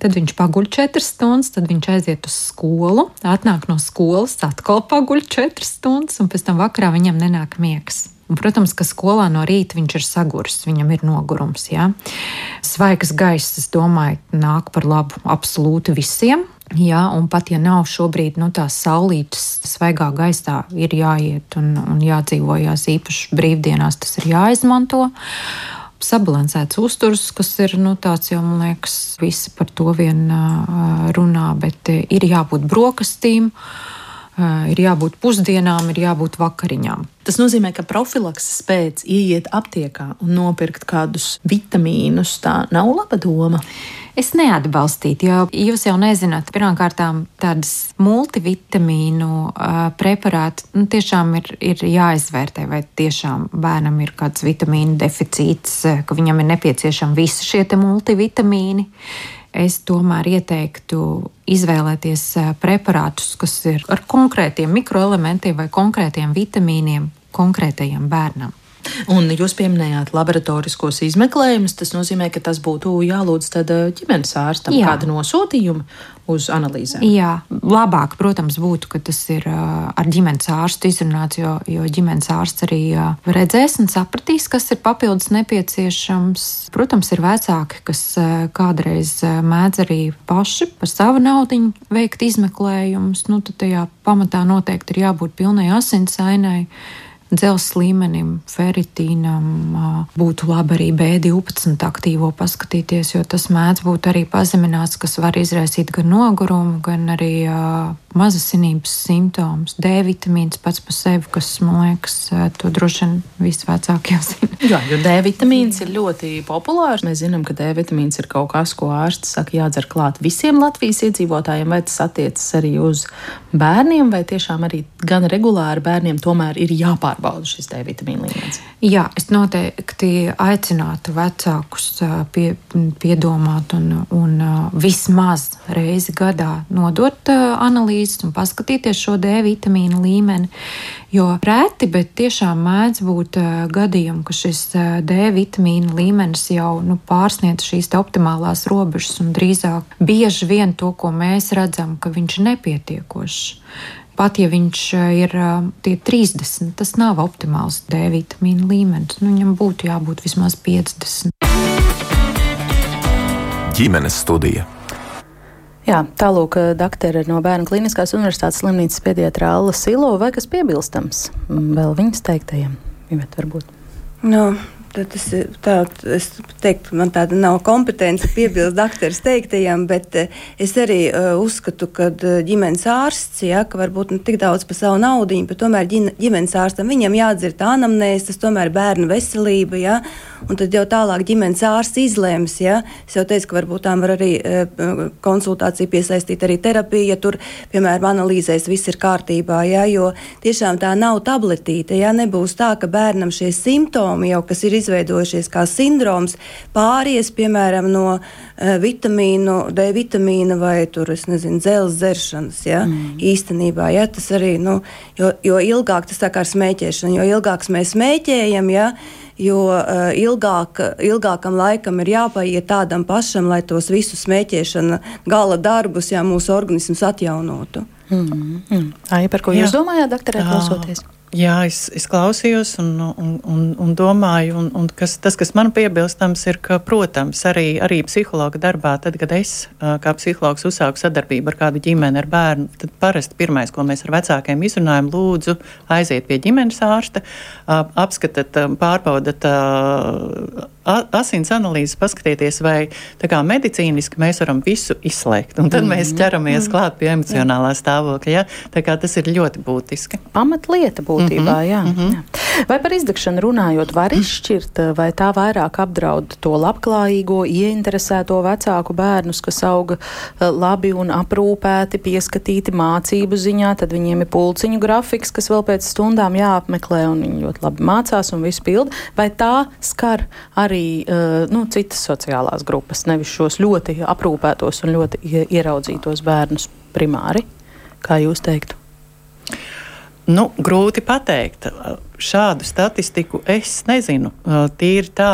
Tad viņš paguļ 4 stundas, tad viņš aiziet uz skolu, atnāk no skolas, atkal paguļ 4 stundas, un pēc tam vakarā viņam nenāk miegs. Un, protams, ka skolā no rīta viņš ir saguris, viņam ir nogurums. Ja? Svaigs gaiss, es domāju, nāk par labu absolūti visiem. Jā, un pat ja nav šobrīd nu, tās saulītas, svaigā gaisā ir jāiet un, un jādzīvojās īpaši brīvdienās, tas ir jāizmanto. Sabalansēts uzturs, kas ir nu, tāds jau, man liekas, visi par to vien runā, bet ir jābūt brokastīm, ir jābūt pusdienām, ir jābūt vakariņām. Tas nozīmē, ka profilakses pēc ieiet aptiekā un nopirkt kādus vitamīnus. Tā nav laba doma. Es neatbalstītu, jo jūs jau nezināt, pirmkārt, tādas multivitamīnu uh, preparāti nu, tiešām ir, ir jāizvērtē, vai tiešām bērnam ir kāds vitamīnu deficīts, ka viņam ir nepieciešami visi šie multivitamīni. Es tomēr ieteiktu izvēlēties preparātus, kas ir ar konkrētiem mikroelementiem vai konkrētiem vitamīniem konkrētajam bērnam. Un jūs pieminējāt laboratoriskos izmeklējumus. Tas nozīmē, ka tas būtu jālūdz eh, ģimenes ārstam Jā. kāda nosūtījuma uz analīzēm. Jā, labāk, protams, būtu, ka tas ir uh, ar ģimenes ārstu izrunāts, jo, jo ģimenes ārsts arī uh, redzēs un sapratīs, kas ir papildus nepieciešams. Protams, ir vecāki, kas kādreiz mēdz arī paši par savu naudu veikt izmeklējumus. Nu, tad tajā pamatā noteikti ir jābūt pilnai asinsainai dzelzs līmenim, feritīnam, būtu labi arī B12 aktīvo paskatīties, jo tas mēdz būt arī pazemināts, kas var izraisīt gan nogurumu, gan arī mazasinības simptomus. D vitamīns pats par sevi, kas man liekas, to droši vien visvecākie zina. Jā, jo D vitamīns ir ļoti populārs. Mēs zinām, ka D vitamīns ir kaut kas, ko ārsts saka, jādzer klāt visiem Latvijas iedzīvotājiem, vai tas attiecas arī uz bērniem, vai tiešām arī gan regulāri bērniem tomēr ir jāpārbauda šis D vitamīna līmenis. Jā, es noteikti aicinātu vecākus pie, piedomāt un, un vismaz reizi gadā nodot analīzes un paskatīties šo D vitamīnu līmeni. Jo reti, bet tiešām mēdz būt gadījumi, ka šis D vitamīna līmenis jau nu, pārsniedz šīs optimālās robežas un drīzāk bieži vien to, ko mēs redzam, ka viņš ir nepietiekošs pat ja viņš eh, ir eh, tie 30, tas nav optimāls D vitamīna līmenis. Nu, viņam būtu jābūt vismaz 50. Ģimenes studija. Jā, tālūk, eh, doktora no Bērnu Kliniskās Universitātes slimnīcas pediatra Alla Silo vai kas piebilstams vēl viņas teiktajiem? Viņam varbūt. No, Tad es, tā, es teiktu, man tāda nav kompetence piebilst doktora teiktajam, bet eh, es arī uh, uzskatu, ka eh, ģimenes ārsts, ja, ka varbūt ne tik daudz par savu naudu, bet tomēr ģimenes ārstam viņam jādzird anamnēs, tas tomēr bērnu veselība, ja, un tad jau tālāk ģimenes ārsts izlēms, ja. Es jau teicu, ka varbūt tām var arī uh, konsultāciju piesaistīt arī terapiju, ja tur, piemēram, analīzēs viss ir kārtībā, ja, jo tiešām tā nav tabletīte, ja nebūs tā, ka bērnam šie simptomi jau, kas ir izveidojušies kā sindroms, pāries, piemēram, no uh, vitamīnu, D vitamīna vai tur, es nezinu, dzelzs dzeršanas. Ja? Mm. Īstenībā, ja, tas arī, nu, jo, jo ilgāk tas tā kā ar smēķēšanu, jo ilgāk mēs smēķējam, ja, jo uh, ilgāk, ilgākam laikam ir jāpaiet tādam pašam, lai tos visus smēķēšana gala darbus, ja mūsu organisms atjaunotu. Mm, mm. Ai, par ko jūs Jā. domājāt, doktorē, klausoties? Jā, es, es klausījos un, un, un, un domāju, un, un kas, tas, kas man piebilstams, ir, ka, protams, arī, arī psihologa darbā, tad, kad es kā psihologs uzsāku sadarbību ar kādu ģimeni, ar bērnu, tad parasti pirmais, ko mēs ar vecākiem izrunājam, lūdzu, aiziet pie ģimenes ārsta, apskatiet, pārbaudat asins analīzes, paskatieties, vai kā, medicīniski mēs varam visu izslēgt. Un tad mm -hmm. mēs ķeramies mm -hmm. klāt pie emocionālā stāvokļa. Ja? Tā kā tas ir ļoti būtiski. Pamatlieta būtībā. Mm -hmm. jā, mm -hmm. jā. Vai par izdegšanu runājot, var izšķirt, vai tā vairāk apdraud to labklājīgo, ieinteresēto vecāku bērnus, kas auga eh, labi un aprūpēti, pieskatīti mācību ziņā, tad viņiem ir pulciņu grafiks, kas vēl pēc stundām jāapmeklē, un viņi ļoti labi mācās un visu pildu, vai tā skar arī uh, nu, citas sociālās grupas, nevis šos ļoti aprūpētos un ļoti ieraudzītos bērnus primāri, kā jūs teiktu? Nu, grūti pateikt. Šādu statistiku es nezinu. Tīri tā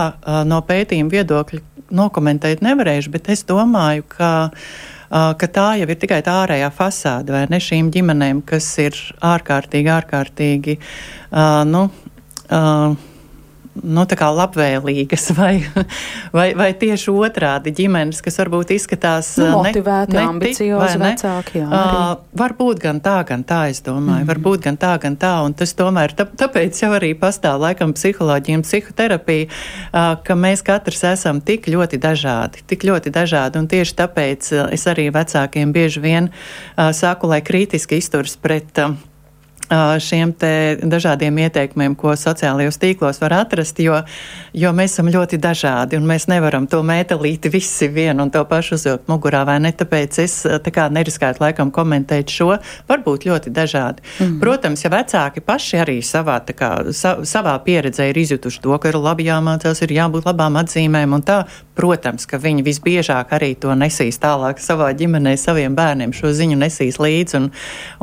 no pētījuma viedokļa nokomentēt nevarēšu, bet es domāju, ka, ka tā jau ir tikai tā ārējā fasāde, vai ne šīm ģimenēm, kas ir ārkārtīgi, ārkārtīgi. Nu, nu, labvēlīgas, vai, vai, vai tieši otrādi ģimenes, kas varbūt izskatās nu, motivēti, ambiciozi vecāki. Jā, uh, varbūt gan tā, gan tā, es domāju, mm. varbūt gan tā, gan tā, un tas tomēr, tā, tāpēc jau arī pastāv laikam psiholoģija un psihoterapija, uh, ka mēs katrs esam tik ļoti dažādi, tik ļoti dažādi, un tieši tāpēc uh, es arī vecākiem bieži vien uh, saku, lai kritiski izturs pret. Uh, šiem dažādiem ieteikumiem, ko sociālajos tīklos var atrast, jo, jo mēs esam ļoti dažādi un mēs nevaram to metālīti visi vienu un to pašu uzvilkt mugurā, vai ne? Tāpēc es tā kā neriskētu laikam komentēt šo, varbūt ļoti dažādi. Mm -hmm. Protams, ja vecāki paši arī savā, kā, sa, savā pieredzē ir izjutuši to, ka ir labi jāmācās, ir jābūt labām atzīmēm un tā, protams, ka viņi visbiežāk arī to nesīs tālāk savā ģimenē, saviem bērniem šo ziņu nesīs līdzi un,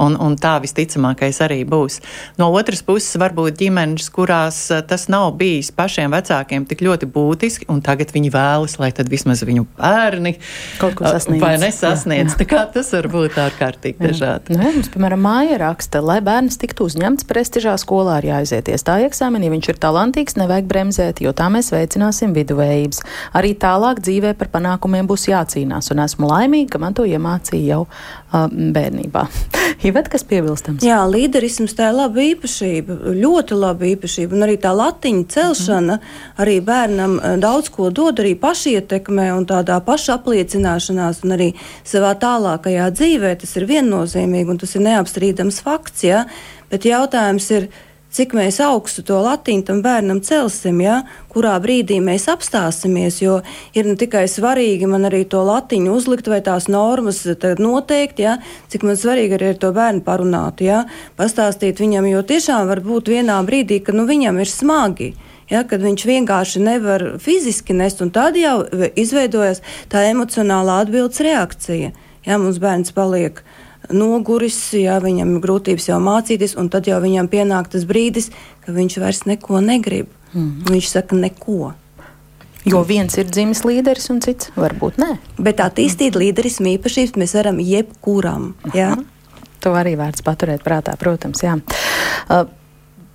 un, un tā visticamākais arī būs. No otras puses, varbūt ģimenes, kurās eh, tas nav bijis pašiem vecākiem tik ļoti būtiski, un tagad viņi vēlas, lai tad vismaz viņu bērni kaut ko sasniedz. Vai nesasniedz. Jā, jā. Tas var būt ārkārtīgi dažādi. Nu, mums, piemēram, māja raksta, lai bērns tiktu uzņemts prestižā skolā, ir jāaiziet iestāja eksāmenī. Viņš ir talantīgs, nevajag bremzēt, jo tā mēs veicināsim viduvējības. Arī tālāk dzīvē par panākumiem būs jācīnās, un esmu laimīga, ka man to iemācīja jau uh, bērnībā. Ivet, kas piebilstams? Jā, līderi līderisms tā ir laba īpašība, ļoti laba īpašība. Un arī tā latiņa celšana mm. arī bērnam daudz ko dod, arī pašietekmē un tādā pašapliecināšanās un arī savā tālākajā dzīvē. Tas ir viennozīmīgi un tas ir neapstrīdams fakts. Ja? Bet jautājums ir, cik mēs augstu to latiņu tam bērnam celsim, ja? kurā brīdī mēs apstāsimies. Jo ir ne tikai svarīgi man arī to latiņu uzlikt vai tās normas noteikt, ja? cik man svarīgi arī ar to bērnu parunāt, ja? pastāstīt viņam, jo tiešām var būt vienā brīdī, ka nu, viņam ir smagi. Ja, kad viņš vienkārši nevar fiziski nest, un tad jau izveidojas tā emocionālā atbildes reakcija. Ja, mums bērns paliek uh, noguris, ja viņam ir grūtības jau mācīties, un tad jau viņam pienāk tas brīdis, ka viņš vairs neko negrib. Mm. Viņš saka neko. Jo viens ir dzimis līderis, un cits varbūt nē. Bet attīstīt līderismu īpašības mēs varam jebkuram. Ja? To arī vērts paturēt prātā, protams. Jā. Uh,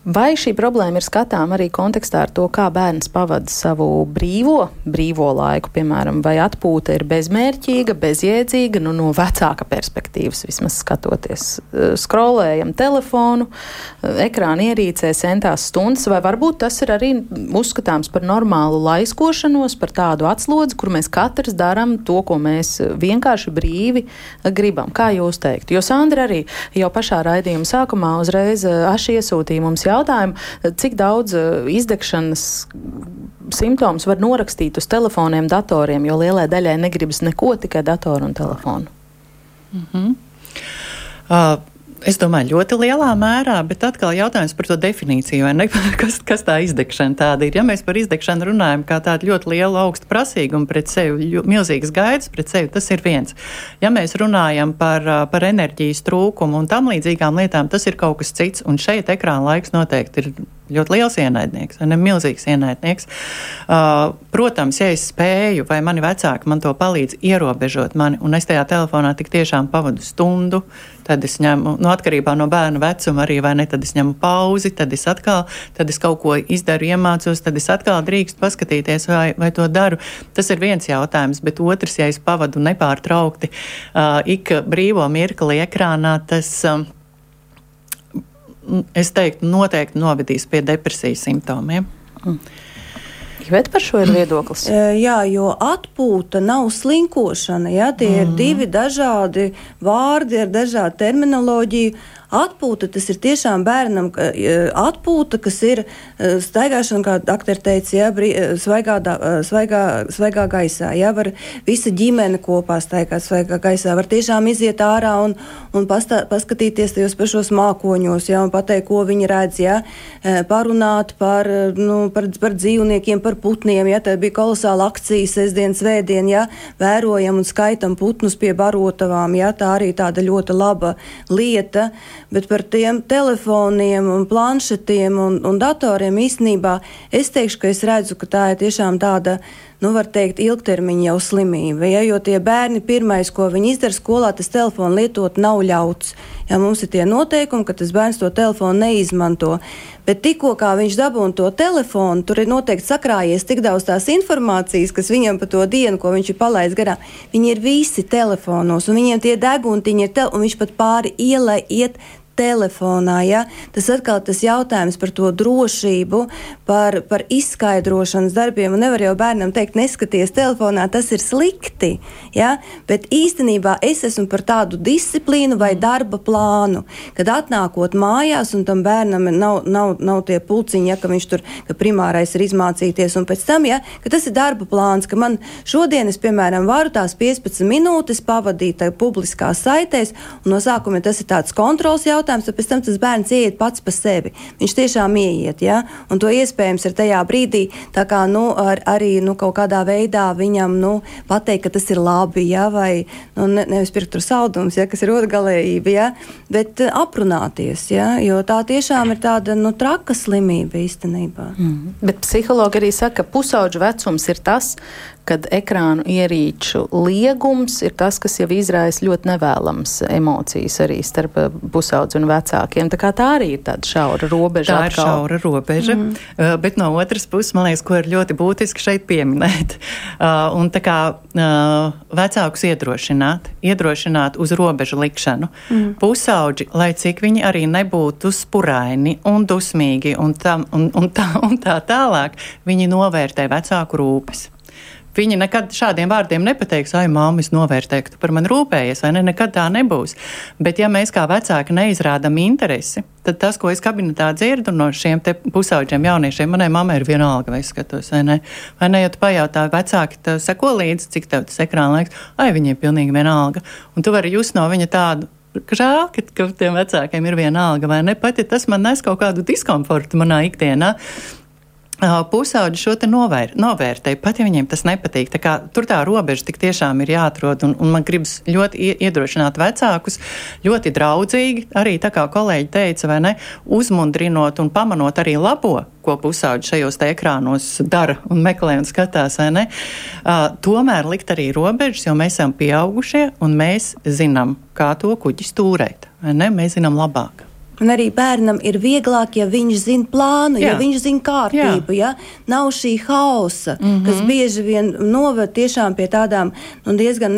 Vai šī problēma ir skatām arī kontekstā ar to, kā bērns pavada savu brīvo, brīvo laiku, piemēram, vai atpūta ir bezmērķīga, bezjēdzīga, nu, no vecāka perspektīvas vismaz skatoties. Eh, Skrolējam telefonu, eh, ekrāna ierīcē centās stundas, vai varbūt tas ir arī uzskatāms par normālu laiskošanos, par tādu atslodzi, kur mēs katrs darām to, ko mēs vienkārši brīvi gribam. Kā jūs teikt? Jo Sandra arī jau pašā raidījuma sākumā uzreiz eh, aši iesūtīja mums jautājumu jautājumu, cik daudz eh, izdegšanas simptomus var norakstīt uz telefoniem, datoriem, jo lielai daļai negribas neko, tikai datoru un telefonu. Mm -hmm. uh, Es domāju, ļoti lielā mērā, bet atkal jautājums par to definīciju, ne, kas, kas tā izdegšana tāda ir. Ja mēs par izdegšanu runājam kā tādu ļoti lielu augstu prasīgumu pret sevi, milzīgas gaidas pret sevi, tas ir viens. Ja mēs runājam par, par enerģijas trūkumu un tam līdzīgām lietām, tas ir kaut kas cits, un šeit ekrāna laiks noteikti ir ļoti liels ienaidnieks, ne milzīgs ienaidnieks. Uh, protams, ja es spēju, vai mani vecāki man to palīdz ierobežot mani, un es tajā telefonā tik tiešām pavadu stundu, tad es ņemu, nu, atkarībā no bērnu vecuma arī, vai ne, tad es ņemu pauzi, tad es atkal, tad es kaut ko izdaru, iemācos, tad es atkal drīkstu paskatīties, vai, vai to daru. Tas ir viens jautājums, bet otrs, ja es pavadu nepārtraukti uh, ik brīvo mirkli ekrānā, tas. Um, es teiktu, noteikti novedīs pie depresijas simptomiem. Mm. Bet par šo ir viedoklis. Jā, jo atpūta nav slinkošana. Jā, tie mm. ir divi dažādi vārdi ar dažādu terminoloģiju. Atpūta tas ir tiešām bērnam atpūta, kas ir e, staigāšana, kā doktori teica, jā, brī, e, svaigā, e, svaigā, svaigā gaisā. Jā, var visa ģimene kopā staigāt svaigā gaisā. Var tiešām iziet ārā un, un pastā, paskatīties tajos pašos mākoņos, jā, un pateikt, ko viņi redz, jā, parunāt par, nu, par, par dzīvniekiem, par putniem. Jā, tā bija kolosāla akcija sestdien, svētdien, jā, vērojam un skaitam putnus pie barotavām. Jā, tā arī tāda ļoti laba lieta bet par tiem telefoniem un planšetiem un, un datoriem īstenībā es teikšu, ka es redzu, ka tā ir tiešām tāda, nu, var teikt, ilgtermiņa jau slimība. Ja, jo tie bērni pirmais, ko viņi izdara skolā, tas telefonu lietot nav ļauts. Ja mums ir tie noteikumi, ka tas bērns to telefonu neizmanto. Bet tikko viņš dabūna to telefonu, tur ir noteikti sakrājies tik daudz tās informācijas, kas viņam par to dienu, ko viņš ir palaidis garām. Viņi ir visi telefonos, un viņiem tie deguntiņi ir, un viņš pat pāri ielai iet telefonā. Ja? Tas atkal tas jautājums par to drošību, par, par izskaidrošanas darbiem. Un nevar jau bērnam teikt, neskaties telefonā, tas ir slikti. Ja? Bet īstenībā es esmu par tādu disciplīnu vai darba plānu, kad atnākot mājās un tam bērnam nav, nav, nav tie pulciņi, ja, ka viņš tur ka primārais ir izmācīties, un pēc tam, ja, ka tas ir darba plāns, ka man šodien es, piemēram, varu tās 15 minūtes pavadīt publiskās saitēs, un no sākuma tas ir tāds kontrols jautājums jautājums, tad pēc tam tas bērns ieiet pats pa sevi. Viņš tiešām ieiet, ja? un to iespējams ir tajā brīdī, tā kā nu, ar, arī nu, kaut kādā veidā viņam nu, pateikt, ka tas ir labi, ja? vai nu, ne, nevis pirkt tur saldumus, ja? kas ir otrgalējība, ja? bet uh, aprunāties, ja? jo tā tiešām ir tāda nu, traka slimība īstenībā. Mm. Bet psihologi arī saka, ka pusauģu vecums ir tas, kad ekrānu ierīču liegums ir tas, kas jau izraisa ļoti nevēlams emocijas arī starp eh, pusaudzi un vecākiem. Tā, tā arī ir tāda šaura robeža. Tā atkal. ir šaura robeža, mm. uh, bet no otras puses, man liekas, ko ir ļoti būtiski šeit pieminēt. Uh, un tā kā uh, vecākus iedrošināt, iedrošināt uz robežu likšanu. Mm. Pusauģi, lai cik viņi arī nebūtu spuraini un dusmīgi un, tam, un, un, tā, un tā tālāk, viņi novērtē vecāku rūpes. Viņi nekad šādiem vārdiem nepateiks, ai, māmiņa, novērtēju, tu par mani rūpējies, vai ne? Nekad tā nebūs. Bet, ja mēs kā vecāki neizrādām interesi, tad tas, ko es kabinetā dzirdu no šiem pusauģiem jauniešiem, manai mammai ir vienalga, vai es skatos, vai ne. Vai ne, ja tu pajautā vecāki, tev seko līdzi, cik tev tas ekrāna laiks, ai, viņiem pilnīgi vienalga. Un tu vari just no viņa tādu žēl, ka, ka tiem vecākiem ir viena alga, vai ne? Pat ja tas man nes kaut kādu diskomfortu manā ikdienā, Pusauģi šo novēr, novērtē, pat ja viņiem tas nepatīk. Tā kā, tur tā robeža tik tiešām ir jāatrod, un, un man gribas ļoti iedrošināt vecākus, ļoti draudzīgi, arī tā kā kolēģi teica, vai ne, uzmundrinot un pamanot arī labo, ko pusauģi šajos te ekrānos dara un meklē un skatās, vai ne. Uh, tomēr likt arī robežas, jo mēs esam pieaugušie un mēs zinām, kā to kuģi stūrēt, vai ne, mēs zinām labāk. Un arī bērnam ir vieglāk, ja viņš zina plānu, Jā. ja viņš zina kārtību, Jā. ja nav šī hausa, mm -hmm. kas bieži vien noved tiešām pie tādām nu, diezgan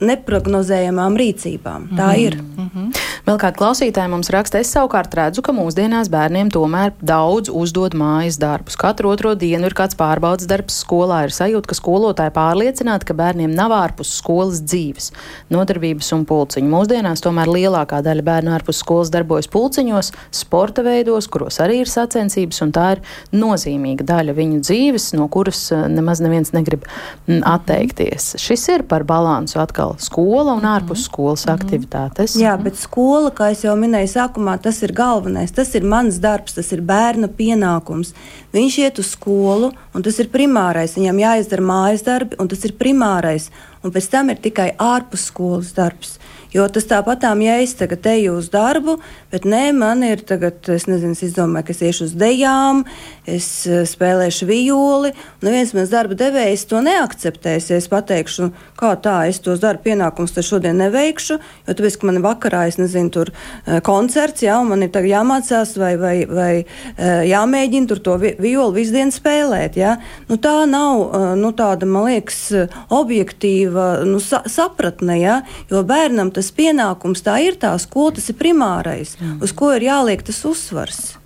neprognozējamām rīcībām. Mm -hmm. Tā ir. Mm -hmm. Vēl kāda klausītāja mums raksta, es savukārt redzu, ka mūsdienās bērniem tomēr daudz uzdod mājas darbus. Katru otro dienu ir kāds pārbaudas darbs skolā, ir sajūta, ka skolotāji pārliecināti, ka bērniem nav ārpus skolas dzīves, nodarbības un pulciņu. Mūsdienās tomēr lielākā daļa bērnu ārpus skolas darbojas pulciņos, sporta veidos, kuros arī ir sacensības, un tā ir nozīmīga daļa viņu dzīves, no kuras eh, nemaz neviens negrib mm, atteikties. Šis ir par balansu atkal skola un ārpus skolas mhm. aktivitātes. Jā, bet skola, kā jau minēju sākumā, tas ir galvenais. Tas ir mans darbs, tas ir bērna pienākums. Viņš iet uz skolu, un tas ir primārais. Viņam jāizdara mājas darbi, un tas ir primārais. Un pēc tam ir tikai ārpus skolas darbs. Jo tas tāpatām, ja es tagad eju uz darbu, bet nē, man ir tagad, es nezinu, es domāju, ka es iešu uz dejām, es eh, spēlēšu violi. Nu, viens mans darba devējs to neakceptēs. Ja es pateikšu, kā tā, es tos darba pienākumus šodien neveikšu, jo tāpēc, ka man vakarā, es nezinu, tur eh, koncerts, jā, un man ir tagad jāmācās vai, vai, vai eh, jāmēģina tur to violi visu dienu spēlēt. Jā. Nu, tā nav nu, tāda, man liekas, objektīva nu, sa sapratne, jā, jo bērnam tas tas pienākums, tā ir tā skola, tas ir primārais, uz ko ir jāliek tas uzsvars.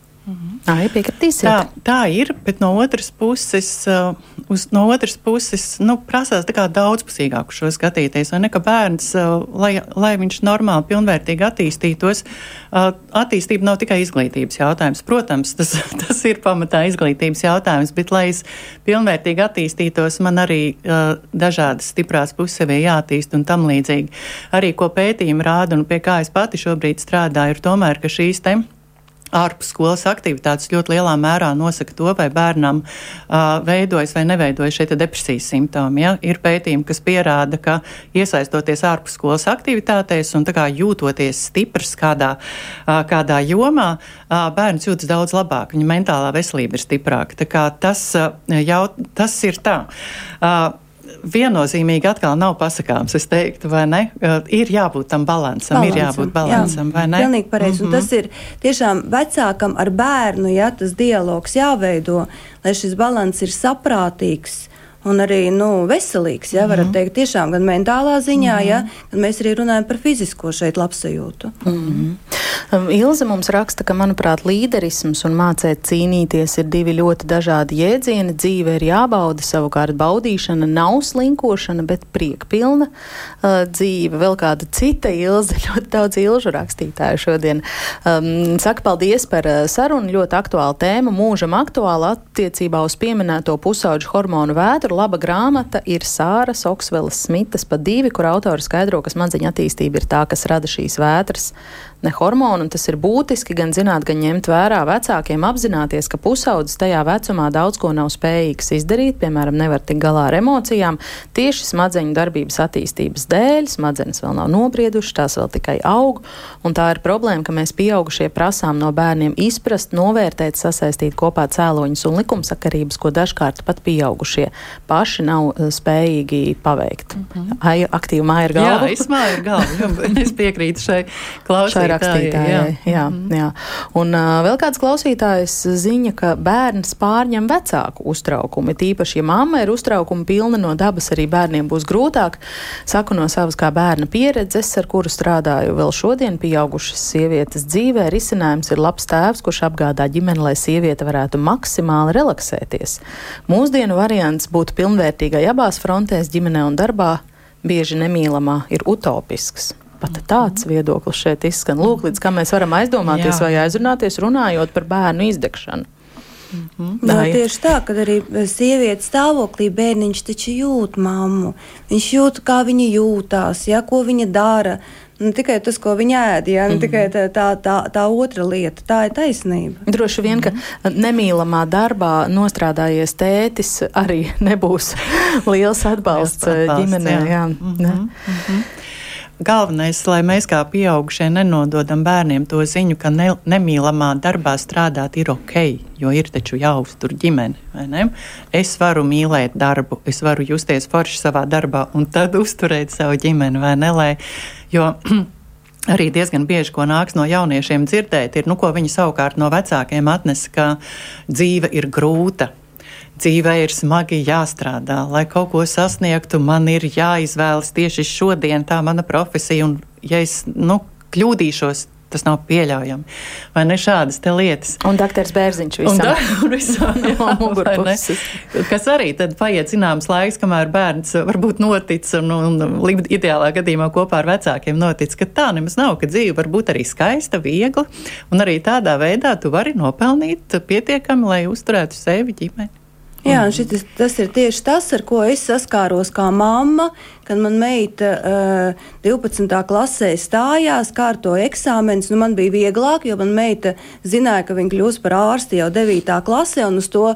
Tā ir piekritīsiet. Tā, tā ir, bet no otras puses, uh, uz, no otras puses nu, prasās daudzpusīgāk šo skatīties. Ne, bērns, uh, lai, lai viņš normāli, pilnvērtīgi attīstītos, uh, attīstība nav tikai izglītības jautājums. Protams, tas, tas ir pamatā izglītības jautājums, bet, lai es pilnvērtīgi attīstītos, man arī uh, dažādas stiprās puses sev jātīst un tam līdzīgi. Arī ko pētījumi rāda un pie kā es pati šobrīd strādāju, ir tomēr, ka šīs tēmas ārpus skolas aktivitātes ļoti lielā mērā nosaka to, vai bērnam uh, veidojas vai neveidojas šie depresijas simptomi. Ja? Ir pētījumi, kas pierāda, ka iesaistoties ārpus skolas aktivitātēs un jūtoties stiprs kādā, uh, kādā jomā, uh, bērns jūtas daudz labāk, viņa mentālā veselība ir stiprāka. Tas, uh, jau, tas ir tā. Uh, viennozīmīgi atkal nav pasakāms. Es teiktu, vai ne? Ir jābūt tam balansam, balansam ir jābūt balansam, jā, vai ne? Pilnīgi pareizi. Mm -hmm. Un tas ir tiešām vecākam ar bērnu, ja tas dialogs jāveido, lai šis balans ir saprātīgs un arī nu, veselīgs. Ja, mm -hmm. teikt, tiešām gan mentālā ziņā, mm -hmm. ja, gan mēs arī runājam par fizisko šeit labsajūtu. Mm -hmm. Ilze mums raksta, ka, manuprāt, līderisms un mācīt cīnīties ir divi ļoti dažādi jēdzieni. Dzīve ir jābauda, savukārt baudīšana nav slinkošana, bet priekpilna uh, dzīve. Vēl kāda cita ilze, ļoti daudz ilžu rakstītāju šodien. Um, saka paldies par uh, sarunu, ļoti aktuāla tēma, mūžam aktuāla attiecībā uz pieminēto pusauģu hormonu vētru Otra laba grāmata ir Sāras Oksvelas Smitas pa divi, kur autori skaidro, ka smadzeņu attīstība ir tā, kas rada šīs vētras ne hormonu, un tas ir būtiski gan zināt, gan ņemt vērā vecākiem apzināties, ka pusaudzis tajā vecumā daudz ko nav spējīgs izdarīt, piemēram, nevar tik galā ar emocijām, tieši smadzeņu darbības attīstības dēļ, smadzenes vēl nav nobriedušas, tās vēl tikai aug, un tā ir problēma, ka mēs pieaugušie prasām no bērniem izprast, novērtēt, sasaistīt kopā cēloņus un likumsakarības, ko dažkārt pat pieaugušie paši nav uh, spējīgi paveikt. Mm -hmm. Aktīvi māja ir galva. Jā, es māju ir galva, es piekrītu šai klausītājai rakstītājai. Jā, jā, mm jā. Un uh, vēl kāds klausītājs ziņa, ka bērns pārņem vecāku uztraukumu. Tīpaši, ja mamma ir uztraukuma pilna no dabas, arī bērniem būs grūtāk. Saku no savas kā bērna pieredzes, ar kuru strādāju vēl šodien, pieaugušas sievietes dzīvē. Risinājums ir labs tēvs, kurš apgādā ģimeni, lai sieviete varētu maksimāli relaksēties. Mūsdienu variants būt pilnvērtīgai abās frontēs, ģimenē un darbā, bieži nemīlamā, ir utopisks. Pat tāds viedoklis šeit izskan. Lūk, līdz kam mēs varam aizdomāties Jā. vai aizrunāties, runājot par bērnu izdegšanu. Mm -hmm. Jā, tieši tā, kad arī sievietes stāvoklī bērniņš taču jūt mammu. Viņš jūt, kā viņa jūtās, ja, ko viņa dara. Ne tikai tas, ko viņa ēd, ja, ne mm -hmm. tikai tā, tā, tā, tā otra lieta. Tā ir taisnība. Droši vien, ka nemīlamā darbā nostrādājies tētis arī nebūs liels atbalsts, atbalsts ģimenē. Jā. Jā. Mm -hmm. Mm -hmm. Galvenais, lai mēs kā pieaugušie nenododam bērniem to ziņu, ka ne, nemīlamā darbā strādāt ir ok, jo ir taču jāuztur ģimene. Es varu mīlēt darbu, es varu justies forši savā darbā un tad uzturēt savu ģimeni, vai ne? Lai, jo, Arī diezgan bieži, ko nāks no jauniešiem dzirdēt, ir, nu, ko viņi savukārt no vecākiem atnes, ka dzīve ir grūta, dzīvē ir smagi jāstrādā, lai kaut ko sasniegtu, man ir jāizvēlas tieši šodien tā mana profesija, un ja es, nu, kļūdīšos, Tas nav pieļaujami. Vai ne šādas lietas? Un doktors Bērziņš visam. Un, da, un visam jā, kas arī tad paiet zināms laiks, kamēr bērns varbūt notic un, un, un ideālā gadījumā kopā ar vecākiem notic, ka tā nemaz nav, ka dzīve var būt arī skaista, viegla, un arī tādā veidā tu vari nopelnīt pietiekami, lai uzturētu sevi ģimeni. Jā, šitas, tas ir tieši tas, ar ko es saskāros kā mamma, kad man meita uh, 12. klasē stājās, kārtoja eksāmenis, nu man bija vieglāk, jo man meita zināja, ka viņa kļūs par ārsti jau 9. klasē un uz to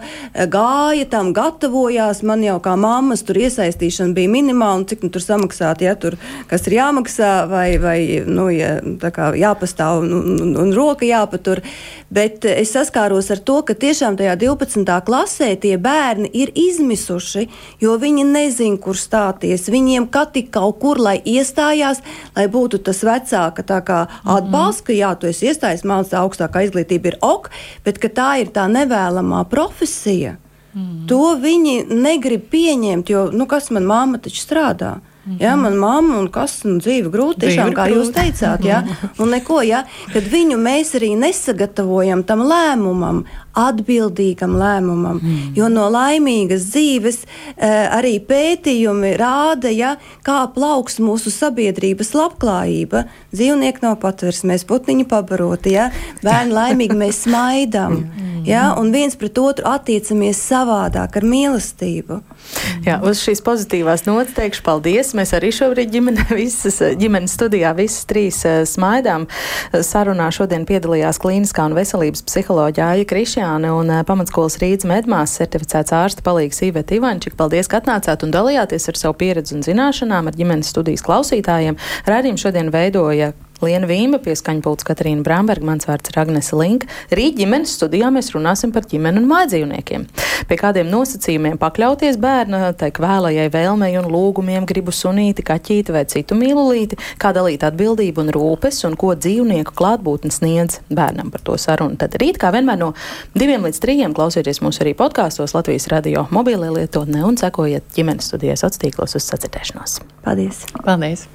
gāja, tam gatavojās. Man jau kā mammas tur iesaistīšana bija minimāla, un cik nu tur samaksāt, ja tur kas ir jāmaksā vai, vai nu, ja, kā, jāpastāv un, un, un roka jāpatur. Bet es saskāros ar to, ka tiešām tajā 12. klasē tie bērni ir izmisuši, jo viņi nezin, kur stāties. Viņiem katru kaut kur, lai iestājās, lai būtu tas vecāka atbalsts, ka jā, tu esi iestājies, mācās augstākā izglītība ir ok, bet tā ir tā nevēlamā profesija. Mm. To viņi negrib pieņemt, jo, nu, kas man māma taču strādā? Mm -hmm. Ja, man mamma un kas un dzīve grūti, tiešām, kā grūti. jūs teicāt, ja, un neko, ja, kad viņu mēs arī nesagatavojam tam lēmumam, atbildīgam lēmumam. Mm. Jo no laimīgas dzīves eh, arī pētījumi rāda, ja, kā plauks mūsu sabiedrības labklājība. Dzīvnieki nav patversmēs, putniņi pabaroti, ja, bērni laimīgi mēs smaidām. Mm. Ja, un viens pret otru attiecamies savādāk, ar mīlestību. Jā, uz šīs pozitīvās nots teikšu paldies. Mēs arī šobrīd ģimene, visas, ģimenes studijā visas trīs eh, smaidām. Sarunā šodien piedalījās klīniskā un veselības psiholoģija Aija Krišjā Krišjāne un pamatskolas Rīgas medmās certificēts ārsta palīgs Iveta Ivančik. Paldies, ka atnācāt un dalījāties ar savu pieredzi un zināšanām ar ģimenes studijas klausītājiem. Rādījumu šodien veidoja Liena Vīma, pieskaņpults Katrīna Bramberga, mans vārds ir Agnese Linka. Rīt ģimenes studijā mēs runāsim par ģimeni un mājdzīvniekiem. Pie kādiem nosacījumiem pakļauties bērna teik vēlējai vēlmei un lūgumiem, gribu sunīti, kaķīti vai citu mīlulīti, kā dalīt atbildību un rūpes un ko dzīvnieku klātbūtne sniedz bērnam par to sarunu. Tad rīt, kā vienmēr no diviem līdz trījiem, klausieties mūs arī podkāstos Latvijas radio mobilē lietotnē un sekojiet ģimenes studijas sociālos tīklos uz sacirdēšanos. Paldies! Paldies.